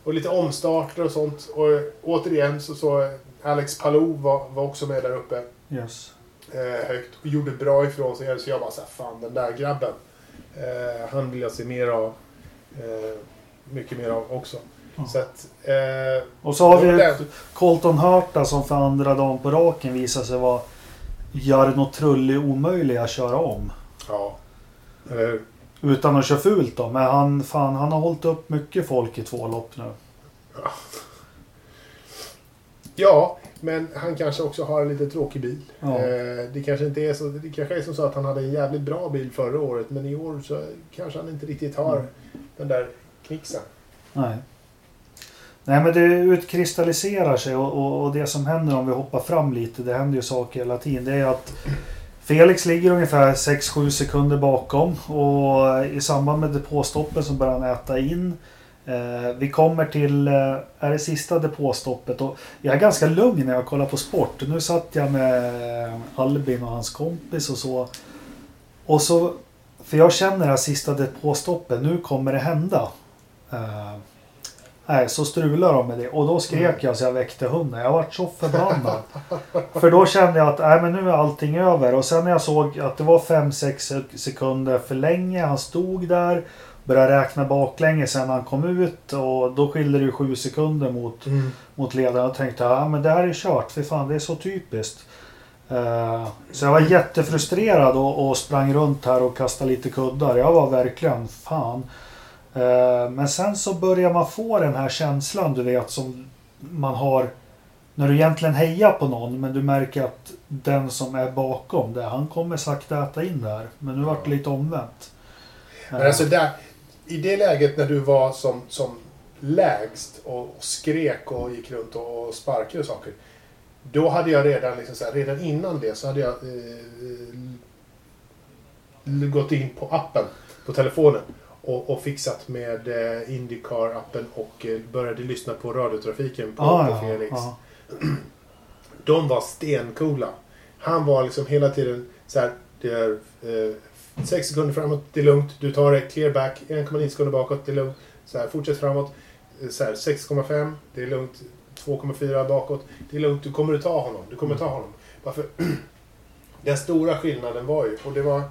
och lite omstarter och sånt. Och återigen så så Alex Palou var, var också med där uppe Yes. eh, högt och gjorde bra ifrån sig. Så jag bara såhär, fan den där grabben. Eh, han vill jag se mer av. Eh, mycket mer av också. Så att... Eh, Och så har vi den. Colton Hurta som för andra dagen på raken visar sig vara Jarno Trulli omöjlig att köra om. Ja. Eller hur? Utan att köra fult då. Men han, fan, han har hållit upp mycket folk i två lopp nu. Ja, men han kanske också har en lite tråkig bil. Ja. Eh, det kanske inte är så... Det kanske är som så att han hade en jävligt bra bil förra året. Men i år så kanske han inte riktigt har Mm. den där knixen. Nej. Nej men det utkristalliserar sig och, och, och det som händer om vi hoppar fram lite, det händer ju saker hela tiden. Det är att Felix ligger ungefär 6-7 sekunder bakom och i samband med depåstoppen så börjar han äta in. Eh, vi kommer till, eh, är det sista depåstoppet och jag är ganska lugn när jag kollar på sport. Nu satt jag med Albin och hans kompis och så. Och så, för jag känner det här sista depåstoppet, nu kommer det hända. Eh, Nej, så strular de med det. Och då skrek Mm. jag så jag väckte hunden. Jag vart så förbannad. För då kände jag att nej, men nu är allting över. Och sen när jag såg att det var 5-6 sekunder för länge. Han stod där. Började räkna baklänges sen han kom ut. Och då skilde det ju 7 sekunder mot, mot ledaren. Och tänkte ja, men det här är kört. För fan det är så typiskt. Eh, så jag var jättefrustrerad och, och sprang runt här och kastade lite kuddar. Jag var verkligen fan. Eh, Men sen så börjar man få den här känslan du vet som man har när du egentligen hejar på någon men du märker att den som är bakom det, han kommer sakta äta in där. Men nu vart det lite omvänt. Men alltså där, i det läget när du var som, som lägst och, skrek och gick runt och, och sparkade och saker. Då hade jag redan, liksom så här, redan innan det så hade jag eh, gått in på appen på telefonen och, och fixat med eh, Indycar-appen och eh, började lyssna på radiotrafiken på, ah, på Felix. ja. De var stencoola. Han var liksom hela tiden så här. Det är eh, sex sekunder framåt, det är lugnt. Du tar det, clear back. 1,9 sekunder bakåt, det är lugnt. Så här, fortsätt framåt. Eh, Så här, 6,5, det är lugnt. 2,4 bakåt. Det är lugnt, du kommer att ta honom. Du kommer att ta honom. Varför? Den stora skillnaden var ju, och det var...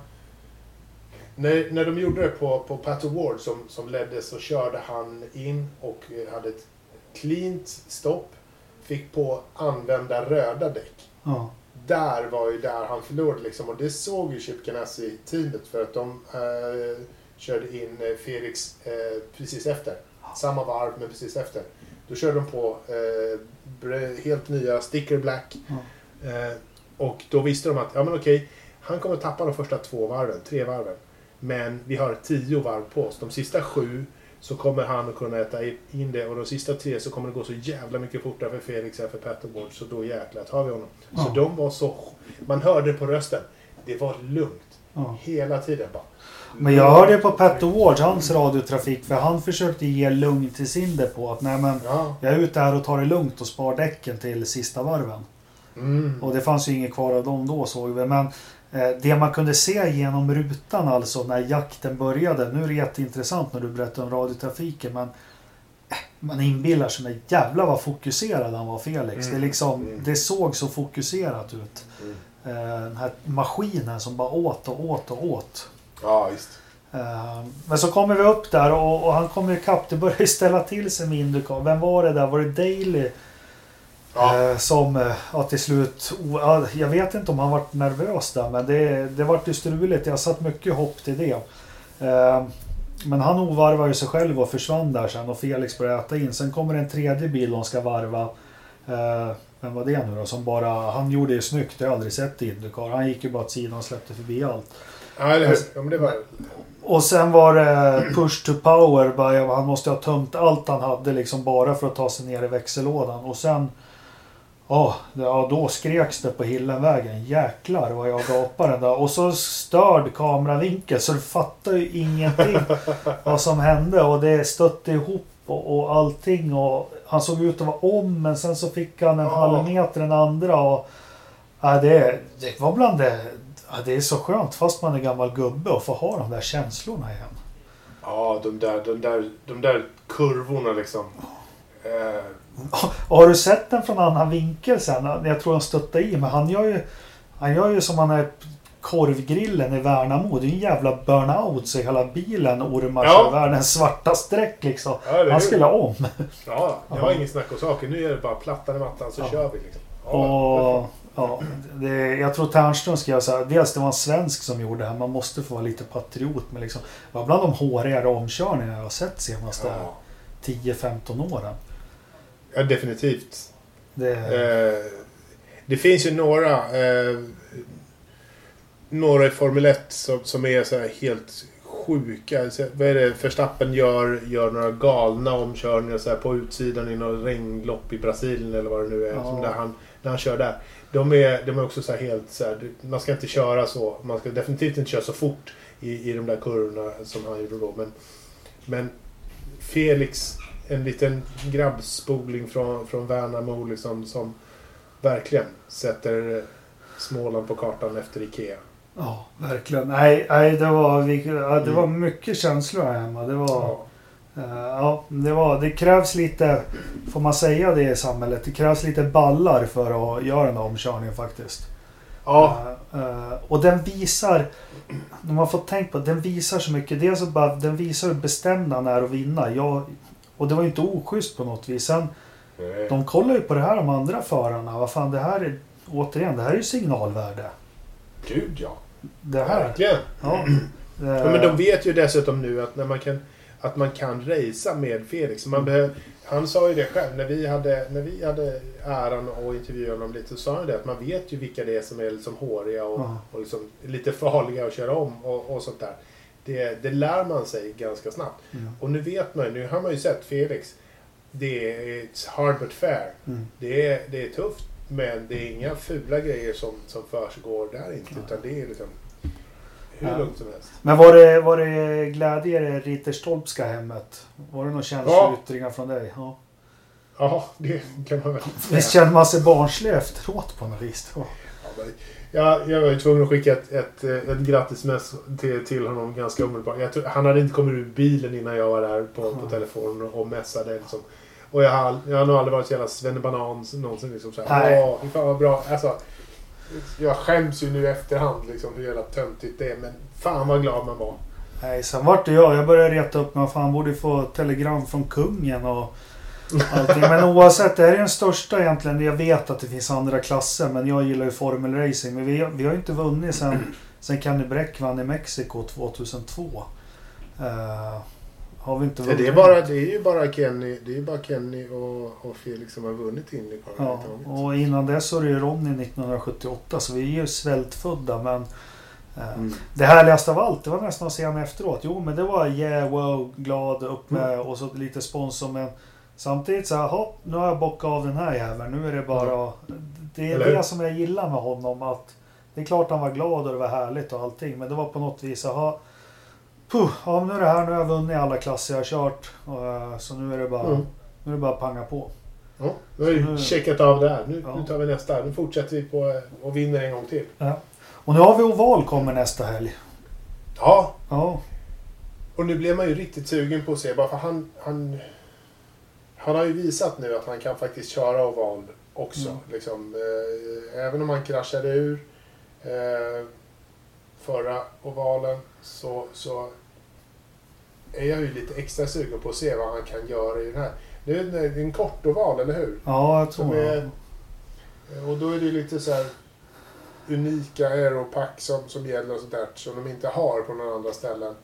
När, när de gjorde det på, på Pat Award som, som ledde så körde han in och hade ett cleant stopp. Fick på använda röda däck. ja. Där var ju där han förlorade liksom. Och det såg ju Chip Ganassi-teamet för att de eh, körde in eh, Felix eh, precis efter. Samma varv men precis efter. Då körde de på eh, helt nya Sticker Black. Ja. Eh, och då visste de att, ja men okej, han kommer tappa de första två varven, tre varven. Men vi har tio varv på oss. De sista sju så kommer han att kunna äta in det och de sista tre så kommer det gå så jävla mycket fortare för Felix än för Patterboard så då jäklar tar vi honom. Så Ja. de var så... Man hörde på rösten. Det var lugnt. Ja. Hela tiden bara. Men jag hörde på Pat Awards, hans radiotrafik, för han försökte ge lugn till sin depå. Att nej men, Ja. jag är ute här och tar det lugnt och spar däcken till sista varven. Mm. Och det fanns ju inget kvar av dem då såg vi. Men det man kunde se genom rutan alltså när jakten började. Nu är det jätteintressant när du berättar om radiotrafiken. Men eh, man inbillar sig, men jävlar vad fokuserad han var Felix. Mm. Det, liksom, Mm. det såg så fokuserat ut. Mm. Eh, den här maskinen som bara åt och åt och åt. Ja, visst. Eh, Men så kommer vi upp där och, och han kommer ikapp. Det börjar ställa till sig med Indycar. Vem var det där? Var det Daly? Ja. Eh, som eh, ja, till slut... Jag vet inte om han var nervös där men det, det vart ju struligt. Jag satt mycket hopp till det. Eh, Men han ovarvar ju sig själv och försvann där sen och Felix började äta in. Sen kommer en tredje bil de ska varva. Vem var det nu då? Som bara... Han gjorde ju snyggt. Jag har aldrig sett i Indycar. Han gick ju bara åt sidan och släppte förbi allt. Ja, eller hur? Ja, men det var... Och sen var det push to power. Han måste ha tömt allt han hade liksom bara för att ta sig ner i växellådan. Och sen... Ja, ja då skreks det på Hillenvägen. Jäklar vad jag gapade där. Och så störd kameravinkel så du fattar ju ingenting vad som hände. Och det stötte ihop och, och allting. Och han såg ut att vara om men sen så fick han en Ja. halv meter den andra. Och, ja, det, det var bland det... Ja, det är så skönt fast man är gammal gubbe och få ha de där känslorna igen. Ja, de där, de där, de där kurvorna liksom. Eh, har du sett den från annan vinkel sen? Jag tror han stötte i men han gör ju... Han gör ju som han är korvgrillen i Värnamo. Det är en jävla burnout så hela bilen ormar sig Ja. världens svarta streck liksom. ja, Han skulle om. Ja, det var ingen snack om saken. Nu är det bara plattan i mattan så Ja. kör vi liksom. Ja, Och, ja, det, jag tror Ternström skrev så här. Dels det var en svensk som gjorde det här. Man måste få vara lite patriot. Men liksom, det var bland de hårigare omkörningar jag har sett senaste ja. 10-15 åren. Ja, definitivt. Det, Eh, det finns ju några eh, några i Formel 1 som, som är så här helt sjuka. Så, vad är det Verstappen gör? Gör några galna omkörningar så här på utsidan i något regnlopp i Brasilien eller vad det nu är. Ja. Som där han, när han kör där. De är, de är också så här helt så här, Man ska inte köra så. Man ska definitivt inte köra så fort i, i de där kurvorna som han gjorde då. Men, men Felix, en liten grabbspoling från, från Värnamo liksom, som verkligen sätter Småland på kartan efter Ikea. Ja, verkligen. Nej, nej det, var, vi- ja, det var Mm. mycket känslor här hemma. Det var, Ja. eh, ja, det var... Det krävs lite... Får man säga det i samhället? Det krävs lite ballar för att göra den här omkörningen faktiskt. Ja, Eh, eh, och den visar... När man får tänkt på den visar så mycket. Dels så bara, den visar hur bestämd han är att vinna. Jag, och det var ju inte oschysst på något vis. Sen, de kollar ju på det här de andra förarna. Vad fan det här är... Återigen, det här är ju signalvärde. gud ja. Det här. Verkligen. Ja. Ja, men de vet ju dessutom nu att, när man kan, att man kan racea med Felix. Man behöver, han sa ju det själv. När vi hade, när vi hade äran att intervjua honom lite så sa han det att man vet ju vilka det är som är liksom håriga och, Ja. och liksom lite farliga att köra om och, och sånt där. Det, det lär man sig ganska snabbt. Mm. Och nu vet man nu har man ju sett Felix. Det är it's hard but fair. Mm. Det är, det är tufft men det är inga fula grejer som, som försiggår där inte. Utan det är liksom hur Ja. lugnt som helst. Men var det, var det glädje i det Ritterstolpska hemmet? Var det några känsloyttringar från dig? Ja. Ja, det kan man väl Visst kände man sig barnslig efteråt på något vis? Ja. Ja, Jag, var ju tvungen att skicka ett, ett, ett grattismess till, till honom ganska omedelbart. Tror, han hade inte kommit ur bilen innan jag var där på, på Ja. telefonen och messade. Liksom. Och jag har, jag har nog aldrig varit så jävla svennebanan någonsin. Liksom, så här, Nej. Åh, fan vad bra. Alltså, jag skäms ju nu i efterhand liksom, hur jävla töntigt det är. Men fan vad glad man var. Nej, sen vart det jag. Jag började reta upp mig. Fan, borde få telegram från kungen och allting. Men oavsett, det här är den största egentligen. Jag vet att det finns andra klasser, men jag gillar ju formelracing. Men vi, vi har ju inte vunnit sen, sen Kenny Bräck vann i Mexiko 2002. Eh, har vi inte Det vunnit. är, bara, det är ju bara Kenny, det är bara Kenny och, och Felix som har vunnit Indycar. Ja, överhuvudtaget. och innan dess så är det ju Ronny 1978 så vi är ju svältfödda men eh, Mm. Det härligaste av allt det var nästan att se honom efteråt. Jo men det var yeah, wow, glad, upp med och så lite sponsor men Samtidigt så här, hopp, nu har jag bockat av den här jäveln. Nu är det bara... Det är Eller det som jag gillar med honom att Det är klart han var glad och det var härligt och allting men det var på något vis jaha Puh, ja nu är det här, nu har jag vunnit alla klasser jag har kört. Och, eh, så nu är det bara, Mm. nu är det bara att panga på. Ja, nu har vi checkat av det här. Nu, Ja. nu tar vi nästa. Nu fortsätter vi på eh, och vinner en gång till. Och nu har vi oval kommer nästa helg. Ja, Ja, och nu blir man ju riktigt sugen på att se. Bara för han, han, han har ju visat nu att han kan faktiskt köra oval också. Mm. Liksom, eh, även om han kraschade ur eh, förra ovalen så, så är jag ju lite extra sugen på att se vad han kan göra i den här. Det är en, det är en kort oval, eller hur? ja jag tror är, och då är det lite så här unika aeropack som, som gäller och sånt där som de inte har på några andra ställen.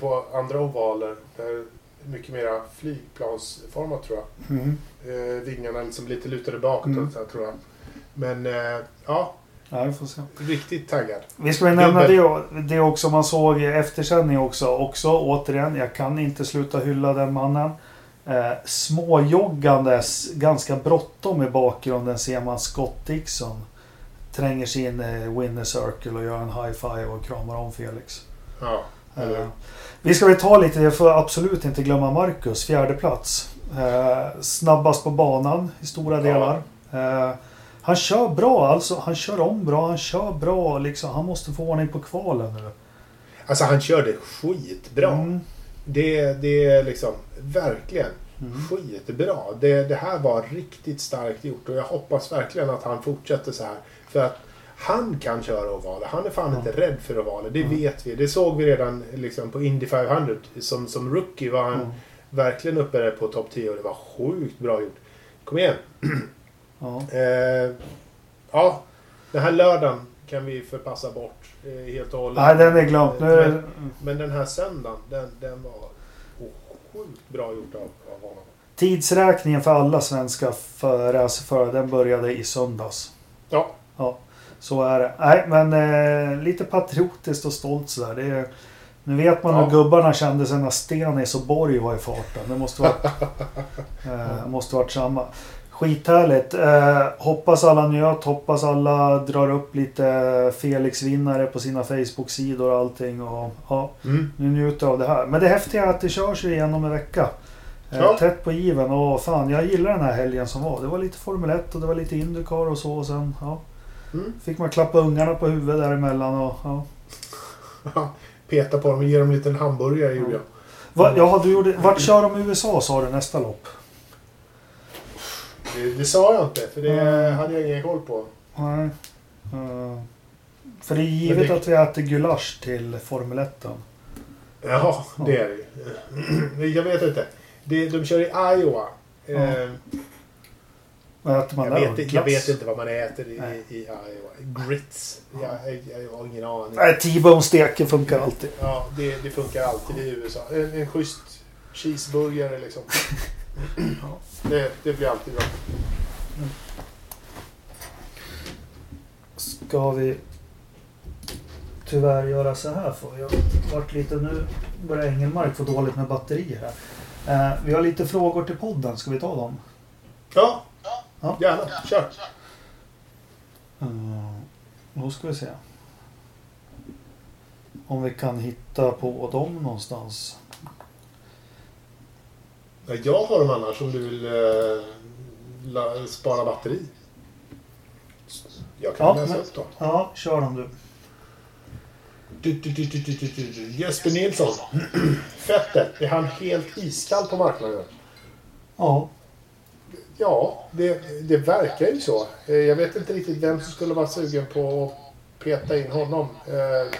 På andra ovaler där det är mycket mera flygplansformat tror jag. Mm. Eh, vingarna liksom lite lutade bakåt Mm. så här, tror jag. Men eh, ja, Ja, vi får se. Riktigt taggad. Vi ska väl nämna det, det också man såg i eftersändning också. Också återigen, jag kan inte sluta hylla den mannen. Eh, småjoggandes, ganska bråttom i bakgrunden ser man Scott Dixon. Tränger sig in i Winner Circle och gör en high five och kramar om Felix. Ja, vi ska väl ta lite, jag får absolut inte glömma Marcus, fjärde plats. Eh, snabbast på banan i stora delar. Eh, han kör bra alltså, han kör om bra, han kör bra liksom. Han måste få ordning på kvalen nu. Alltså han körde skitbra. Mm. Det, det är liksom verkligen Mm. skitbra. Det, det här var riktigt starkt gjort och jag hoppas verkligen att han fortsätter så här. För att han kan köra ovaler. Han är fan Ja. inte rädd för ovaler. Det Ja. vet vi. Det såg vi redan liksom, på Indy 500. Som, som rookie var han Mm. verkligen uppe där på topp 10 och det var sjukt bra gjort. Kom igen. Ja. Eh, ja, den här lördagen kan vi förpassa bort eh, helt och hållet. Nej, den är är det... Men den här söndagen, den, den var sjukt bra gjort av, av honom. Tidsräkningen för alla svenska racerförare, den började i söndags. Ja, Så är det. Nej, men eh, lite patriotiskt och stolt sådär. Det är, nu vet man Ja. hur gubbarna kände sig när Stenis och Borg var i farten. Det måste varit, eh, måste varit samma. Skithärligt. Eh, hoppas alla njöt. Hoppas alla drar upp lite Felix-vinnare på sina Facebook-sidor och allting. Och, ja, mm. nu njuter av det här. Men det häftiga är att det körs ju igenom en vecka. Eh, Ja. Tätt på given. Och fan, jag gillar den här helgen som var. Det var lite Formel 1 och det var lite Indycar och så. Och sen, ja. Mm. Fick man klappa ungarna på huvudet däremellan och ja. peta på dem och ge dem en liten hamburgare gjorde jag. Va, ja, du gjorde, vart kör de i USA sa du nästa lopp? Det, det sa jag inte, för det Mm. hade jag ingen koll på. Nej. Eh, för det är givet Men det- att vi äter gulasch till Formel 1. Ja, det är det ju. Jag vet inte. Det, de kör i Iowa. Eh, äter man jag, vet, jag vet inte vad man äter i, Nej. i Iowa. Grits. Jag, jag, jag har ingen aning. Nej, T-bone steken funkar alltid. Ja, det, det funkar alltid i USA. En, en schysst cheeseburgare liksom. det, det blir alltid bra. Ska vi tyvärr göra så här för jag har varit lite nu börjar Engelmark få dåligt med batterier här. Eh, vi har lite frågor till podden, ska vi ta dem? Ja, Ja. gärna. Kör. Uh, då ska vi se. Om vi kan hitta på dem någonstans. Ja, Jag har dem annars om du vill eh, la, spara batteri. Jag kan Ja, läsa men- upp dem. Ja, kör dem du. Du, du, du, du, du, du, du, du. Jesper Nilsson. Fettet, är han helt iskall på marknaden? Ja, Ja, det, det verkar ju så. Eh, Jag vet inte riktigt vem som skulle vara sugen på att peta in honom. Eh,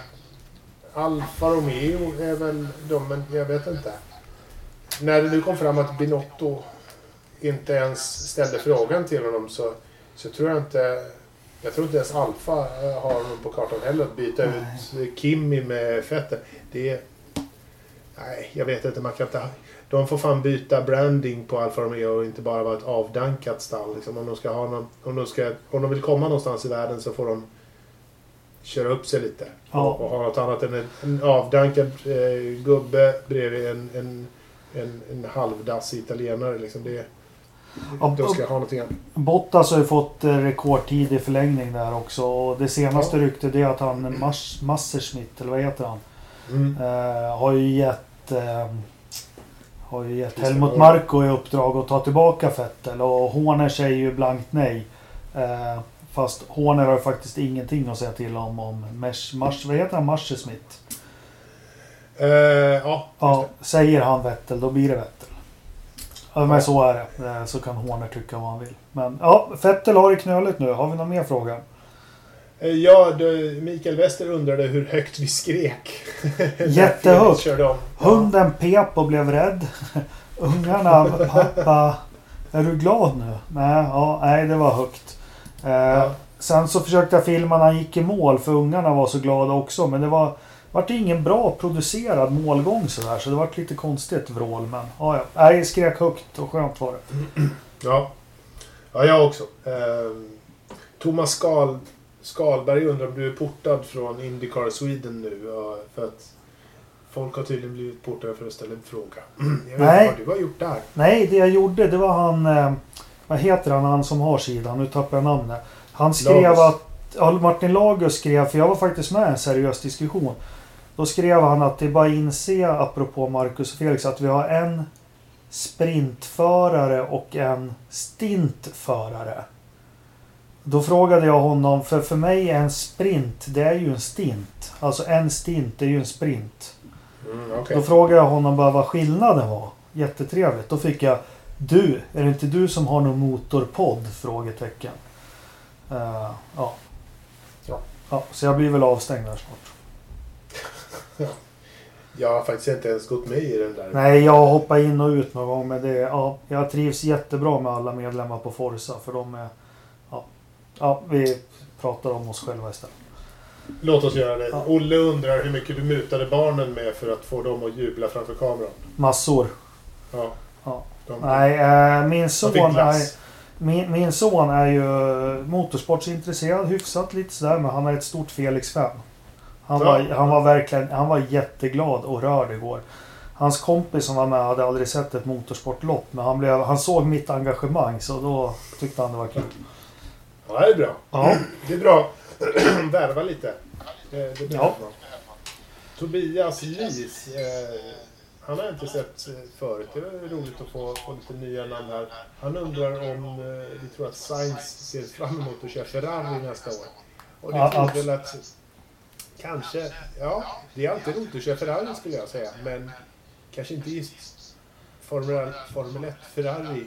Alfa Romeo är väl de, men jag vet inte. När det nu kom fram att Binotto inte ens ställde frågan till honom så, så tror jag inte... Jag tror inte ens Alfa eh, har honom på kartan heller att byta ut Kimi med Fetter. Det. Nej, jag vet inte. Man kan inte... De får fan byta branding på Alfa Romeo och inte bara vara ett avdankat stall. Liksom, om, de ska ha någon, om, de ska, om de vill komma någonstans i världen så får de köra upp sig lite. Ja. Och, och ha något annat än en, en avdankad eh, gubbe bredvid en, en, en, en halvdassig italienare. Liksom. Det, Ja, de ska ha någonting annat. Bottas har ju fått eh, rekordtid i förlängning där också. Och det senaste ryktet är att han, Mas- Masserschmitt, eller vad heter han? Mm. Eh, har ju gett, eh, har ju gett Helmut. Marko i uppdrag att ta tillbaka Vettel. Och Horner säger ju blankt nej. Eh, fast Horner har faktiskt ingenting att säga till om. om Mesh, Mars, vad heter han? Masserschmitt? Eh, ja, Ja, säger han Vettel, då blir det Vettel. Ja, men så är det. Eh, Så kan Horner tycka vad han vill. Men ja, Vettel har det knöligt nu. Har vi någon mer fråga? Eh, ja du, Mikael Wester undrade hur högt vi skrek. Jättehögt. Hunden pep och blev rädd. Ungarna, pappa, är du glad nu? Nej, ja, nej det var högt. Eh, Ja. Sen så försökte jag filma när han gick i mål för ungarna var så glada också. Men det var vart ingen bra producerad målgång sådär. Så det vart lite konstigt vrål. Men ja, ja. Nej, skrek högt och skönt var det. Ja, ja jag också. Eh, Thomas Skal Skalberg undrar om du är portad från Indycar Sweden nu. För att folk har tydligen blivit portade för att ställa en fråga. Jag vet Nej. inte vad du har gjort där. Nej, det jag gjorde det var han... Eh, vad heter han, han som har sidan? Nu tappar jag namnet. Han skrev Lagus. att... Ja, Martin Lagus skrev, för jag var faktiskt med i en seriös diskussion. Då skrev han att det är bara att inse, apropå Marcus och Felix, att vi har en sprintförare och en stintförare. Då frågade jag honom, för för mig är en sprint, det är ju en stint. Alltså en stint är ju en sprint. Mm, okej. Då frågade jag honom bara vad skillnaden var. Jättetrevligt. Då fick jag Du, är det inte du som har någon motorpodd? Frågetecken. Eh, ja. Ja. ja. Så jag blir väl avstängd där snart. Jag har faktiskt inte ens gått med i den där. Nej, jag har hoppat in och ut någon gång men det, ja, jag trivs jättebra med alla medlemmar på Forza för de är... Ja, vi pratar om oss själva istället. Låt oss göra det. Ja. Olle undrar hur mycket du mutade barnen med för att få dem att jubla framför kameran. Massor. Ja. Ja. De, Nej, eh, min son är... Min, min son är ju motorsportsintresserad hyfsat lite sådär men han är ett stort Felix-fan. Han, Ja. var, han var verkligen han var jätteglad och rörd igår. Hans kompis som var med hade aldrig sett ett motorsportlopp men han, blev, han såg mitt engagemang så då tyckte han det var kul. Ja, det är bra. Ja, Det är bra. Värva lite. Det, det Ja. man. Tobias Lis. Eh, han har inte sett eh, förut. Det är roligt att få, få lite nya namn här. Han undrar om eh, vi tror att Sainz ser fram emot att köra Ferrari nästa år. Och det Ja, tror väl att kanske, ja, det är alltid roligt att köra Ferrari skulle jag säga. Men kanske inte just Formel, Formel 1 Ferrari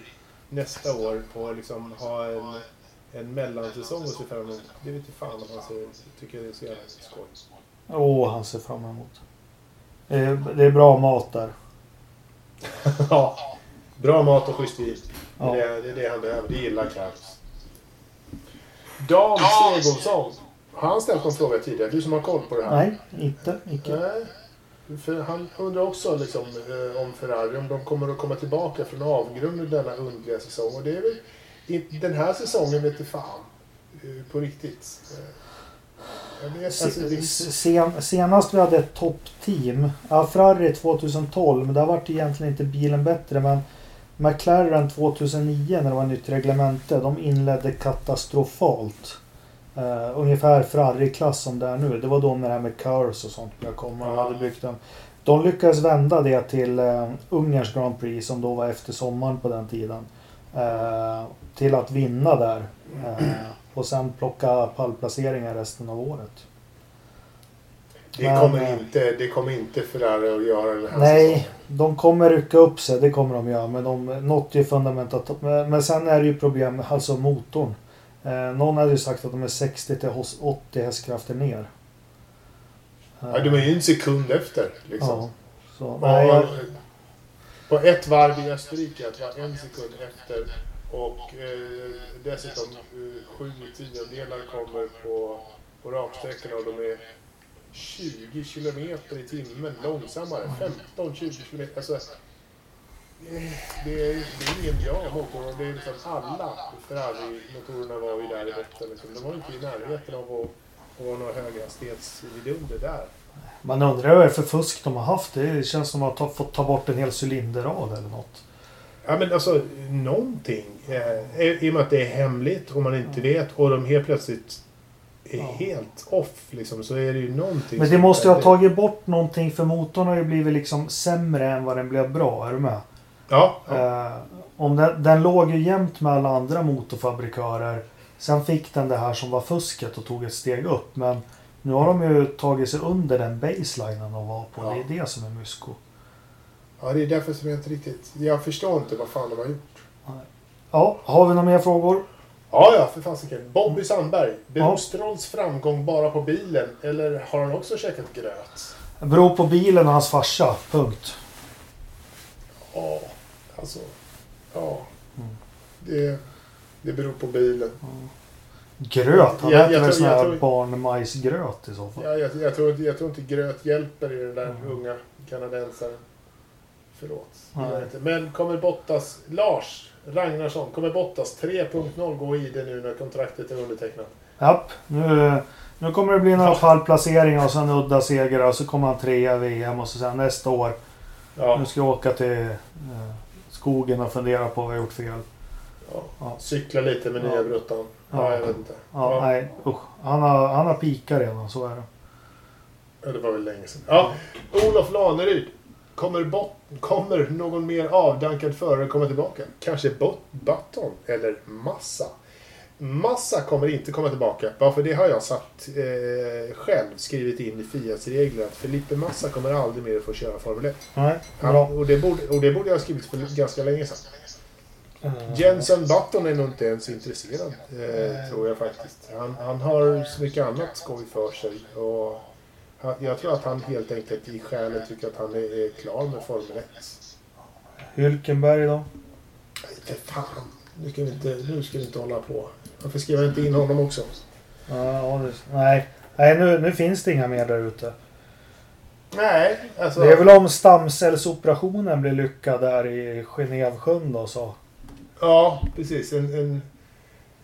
nästa år och liksom ha en, en mellansäsong och se fram emot. Det vet inte fan om han ser, tycker det är så jävla skoj. åh han ser fram emot. Eh, Det är bra mat där. ja. Bra mat och schysst vin. Ja. Det, är, det är det han behöver. Det gillar Carlos. Dan Segolsson. Har han ställt någon fråga tidigare? Du som har koll på det här. Nej, inte. Icke. Nej. För han undrar också liksom, eh, om Ferrari, om de kommer att komma tillbaka från avgrunden denna underliga säsong. Och det är väl, den här säsongen vet du fan. eh, På riktigt. Eh, Jag vet, alltså, det, Se- Sen, senast vi hade ett toppteam, ja, Ferrari 2012, där vart egentligen inte bilen bättre men McLaren 2009 när det var nytt reglemente, de inledde katastrofalt. Uh, ungefär Ferrari-klass som det är nu. Det var då när det här med curse och sånt började komma. De, hade byggt en, de lyckades vända det till uh, Ungerns Grand Prix som då var efter sommaren på den tiden. eh, till att vinna där. Eh, och sen plocka pallplaceringar resten av året. det, Men, kommer eh, inte, det kommer inte Ferrari att göra den här Nej, säsongen. de kommer rycka upp sig. Det kommer de göra. Men de, något är fundamentalt. Men, sen är det ju problem, alltså motorn. Eh, någon hade ju sagt att de är 60 till hos- 80 hästkrafter ner. Ja, de är ju en sekund efter. Liksom. Ja, så, nej, jag, På ett varv i Österrike, att vara en sekund efter. Och eh, dessutom eh, sju tiondelar kommer på, på raksträckorna och de är 20 kilometer i timmen långsammare. 15-20 kilometer. Alltså, eh, det, är, det är ingen bra motor. Det är liksom alla Ferrari-motorerna var ju där i botten. Liksom. De var inte i närheten av att, att vara några höghastighetsvidunder där. man undrar vad det är för fusk de har haft. Det känns som att de har fått ta bort en hel cylinderrad eller något. Ja men alltså någonting. Eh, I och med att det är hemligt och man inte vet och de helt plötsligt är Ja. helt off liksom så är det ju någonting. Men det måste ju ha tagit bort någonting för motorn har ju blivit liksom sämre än vad den blev bra. Är du med? Ja, ja. Eh, om den, den låg ju jämt med alla andra motorfabrikörer. Sen fick den det här som var fusket och tog ett steg upp. Men nu har de ju tagit sig under den baselinen de var på. Ja. Det är det som är mysko. Ja, det är därför som jag inte riktigt... Jag förstår inte vad fan de har gjort. Ja, har vi några mer frågor? Ja, ja, för fasiken. Bobby Sandberg. Beror Ja. Strolls framgång bara på bilen eller har han också käkat gröt? Det beror på bilen och hans farsa. Punkt. Ja, alltså... Ja. Mm. Det, det beror på bilen. Gröt? Han Jag- äter jag väl sån här tror- barnmajsgröt i så fall. Ja, jag, jag, tror, jag tror inte gröt hjälper i den där Mm. unga kanadensaren. Förlåt. Nej. Men kommer Bottas... Lars Ragnarsson. Kommer Bottas 3.0 gå i det nu när kontraktet är undertecknat? Japp, nu, nu kommer det bli några pallplaceringar och sen udda segrar och så kommer han trea i VM och så sen nästa år. Ja. Nu ska jag åka till eh, skogen och fundera på vad jag gjort fel. Ja. Ja. Cykla lite med Ja. nya bruttan. Ja. Ja. jag vet inte. Ja, Ja. nej usch. Han har, han har pikat redan, så är det. Ja, det var väl länge sedan. Ja, Olof Laneryd. Kommer, bot, kommer någon mer avdankad förare komma tillbaka? Kanske bot, Button eller Massa? Massa kommer inte komma tillbaka. Bara för det har jag satt eh, själv skrivit in i Fiats regler att Felipe Massa kommer aldrig mer få köra Formel 1. Nej, bra. och, det borde, och det borde jag ha skrivit för ganska länge sedan. Jensen Button är nog inte ens intresserad, eh, tror jag faktiskt. Han, han har så mycket annat skoj för sig. Och jag tror att han helt enkelt i själen tycker att han är, klar med Formel 1. Hylkenberg då? Nej, fan. Nu ska, vi inte, nu ska vi inte hålla på. Varför skriver jag inte in honom också? Ja, nej, nej nu, nu finns det inga mer där ute. Nej, alltså... Det är väl om stamcellsoperationen blir lyckad där i Genèvesjön då så. Ja, precis. En, en,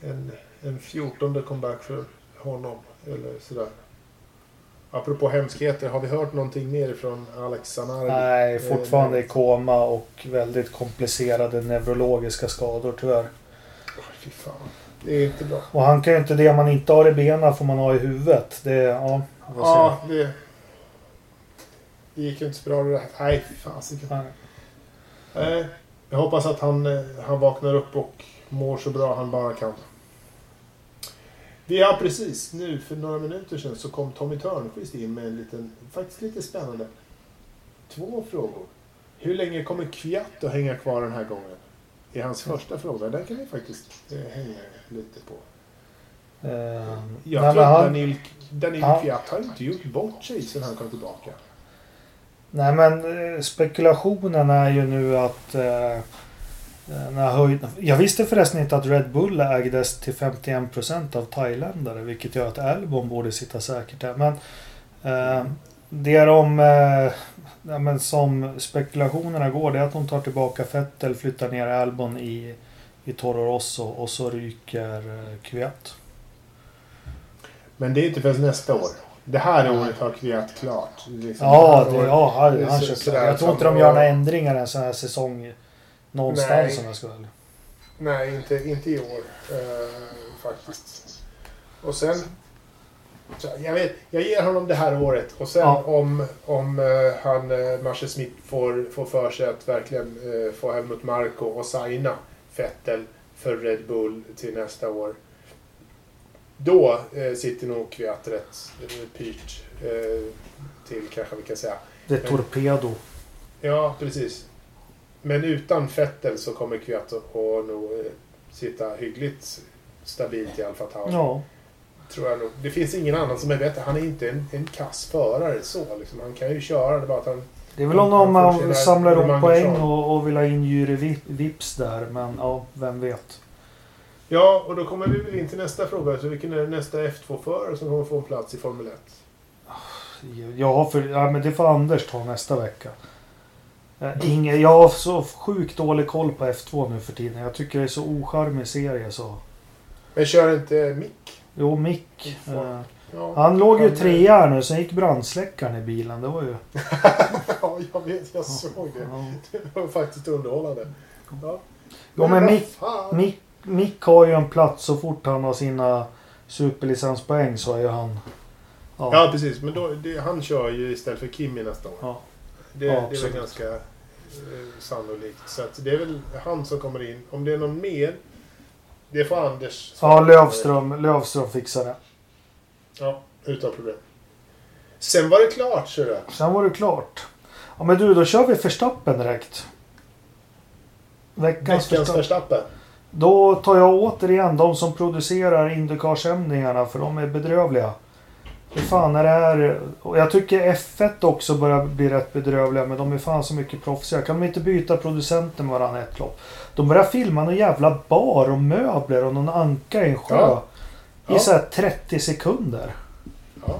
en, en fjortonde comeback för honom. Eller sådär. Apropå hemskheter, har vi hört någonting mer från Alex Zanardi? Nej, fortfarande i koma och väldigt komplicerade neurologiska skador tyvärr. Fy fan. Det är inte bra. Och han kan ju inte det man inte har i benen får man ha i huvudet. Det, ja. Ja, det... Det gick ju inte så bra det där. Nej, fasiken. Nej. Nej, jag hoppas att han, eh, han vaknar upp och mår så bra han bara kan. Har precis nu, för några minuter sedan, så kom Tommy Törnqvist in med en liten, faktiskt lite spännande, två frågor. Hur länge kommer Kviat att hänga kvar den här gången? är hans första fråga. Den kan vi faktiskt eh, hänga lite på. Ehm, Jag nej, tror att Daniel, Daniel Ja. Kviat har inte gjort bort sig sedan han kom tillbaka. nej men eh, spekulationen är ju nu att eh, när höjd, jag visste förresten inte att Red Bull ägdes till 51% av thailändare vilket gör att Albon borde sitta säkert där. Men eh, det de, eh, ja, men som spekulationerna går det är att de tar tillbaka Vettel, flyttar ner Albon i, i Toro Rosso och så ryker eh, Kvyat. Men det är inte förrän nästa år. Det här året har Kviat klart. Liksom Ja, det ja han, är han kör klart. Jag tror inte de gör några ändringar en sån här säsong någonstans om jag ska ärlig. Nej, inte, inte i år eh, faktiskt. Och sen... Jag, vet, jag ger honom det här året och sen Ja. om, om eh, han, eh, Marcel Smith får, får för sig att verkligen eh, få Helmut Marko och signa Vettel för Red Bull till nästa år. Då eh, sitter nog Kviat rätt eh, pyrt eh, till kanske vi kan säga. Det är Torpedo. Ja, precis. Men utan Vettel så kommer Kviat att att nog eh, sitta hyggligt stabilt i Alfa Tauri. Ja. Tror jag nog. Det finns ingen annan som är bättre. Han är inte en, en kass förare så. Liksom. Han kan ju köra, det är bara att han... Det är väl om Han sina man samlar Romain poäng och, och vill ha in Vi- Vips där. Men ja, vem vet. Ja, och då kommer vi väl in till nästa fråga. Så vilken är nästa F2-förare som kommer få en plats i Formel 1? Ja, för, ja, men det får Anders ta nästa vecka. Eh, Inge, jag har så sjukt dålig koll på F2 nu för tiden. Jag tycker det är så ocharmig serie så. Men kör inte Mick? Jo, Mick. eh, Ja, Han låg ju trea här nu, sen gick brandsläckaren i bilen. Det var ju... ja, jag vet. Jag såg det. Ja. Det var faktiskt underhållande. Ja, Ja, men Mick? Mick, Mick har ju en plats så fort han har sina superlicenspoäng så är ju han... Ja. Ja, precis. Men då, det, han kör ju istället för Kimi nästa år. Ja. Det, Ja, det är väl ganska eh, sannolikt. Så det är väl han som kommer in. Om det är någon mer, det får Anders Ja. Lövström, Lövström fixar det. Ja, utan problem. Sen var det klart, ser du. Sen var det klart. Ja men du, då kör vi Verstappen direkt. Veckans, Veckans. Verstappen. Då tar jag återigen de som producerar Indycar-sändningarna för de är bedrövliga. Hur fan är det här? Och jag tycker F1 också börjar bli rätt bedrövliga men de är fan så mycket proffsiga. Kan de inte byta producenten varandra ett lopp? De börjar filma någon jävla bar och möbler och någon anka i en sjö. Ja. I Ja. så här 30 sekunder. Ja.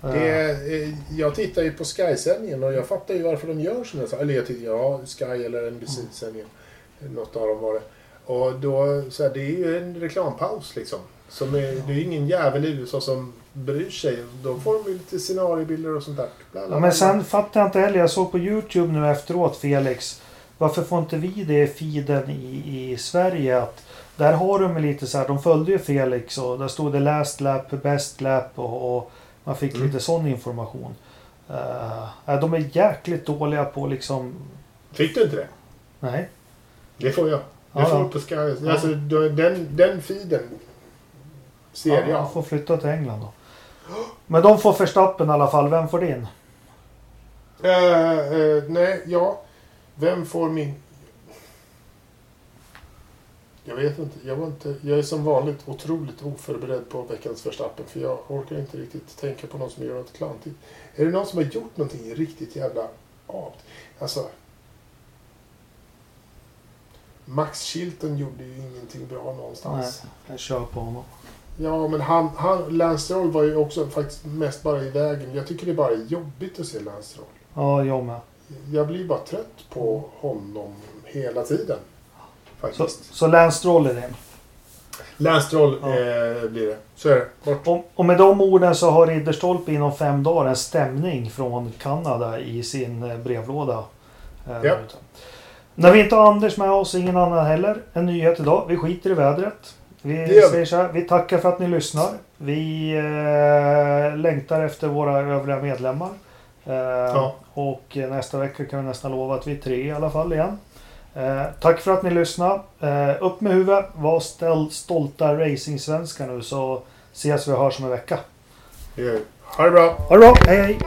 Det, är- eh, jag tittar ju på Sky-sändningen och jag fattar ju varför de gör som jag sa. Eller jag tittar, ja, Sky eller NBC-sändningen. Något av dem var det. Och då, så här, det är ju en reklampaus liksom. Som är, det är ingen jävel i USA som bryr sig. Då får de ju lite scenariebilder och sånt där. Bla, bla, Ja, men sen fattar jag inte heller. Jag såg på Youtube nu efteråt Felix. Varför får inte vi det i feeden i, i Sverige? Att där har de lite så här. De följde ju Felix och där stod det last lap, best lap och, och man fick Mm. lite sån information. Uh, de är jäkligt dåliga på liksom... Fick du inte det? Nej. Det får jag. Det Ja, får ja. du på Sky. Ja. Alltså, den, den feeden ser Ja, jag. man får flytta till England då. Men de får Verstappen i alla fall. Vem får din? Eh, eh, nej, ja. Vem får min... Jag vet inte. Jag, var inte. jag är som vanligt otroligt oförberedd på veckans Verstappen. För jag orkar inte riktigt tänka på någon som gör något klantigt. Är det någon som har gjort någonting riktigt jävla av? Alltså... Max Chilton gjorde ju ingenting bra någonstans. Nej, jag kör på honom. Ja, men han, han, Lance Stroll var ju också faktiskt mest bara i vägen. Jag tycker det är bara jobbigt att se Lance Stroll. Ja, jag med. Jag blir bara trött på honom hela tiden. Så, Faktiskt. så Lance Stroll är din. Lance Stroll Ja. eh, blir det. Så är det. Bort. Och, och med de orden så har Ridderstolpe inom fem dagar en stämning från Kanada i sin eh, brevlåda. Eh, ute. När vi inte har Anders med oss, ingen annan heller. En nyhet idag. Vi skiter i vädret. Vi säger så här. Vi tackar för att ni lyssnar. Vi eh, längtar efter våra övriga medlemmar. Eh, Och eh, nästa vecka kan vi nästan lova att vi är tre i alla fall igen. Eh, tack för att ni lyssnade. Eh, upp med huvudet. Var ställ, stolta racingsvenskar nu så ses vi och hörs om en vecka. Ha det bra. Ha det bra. Hej hej!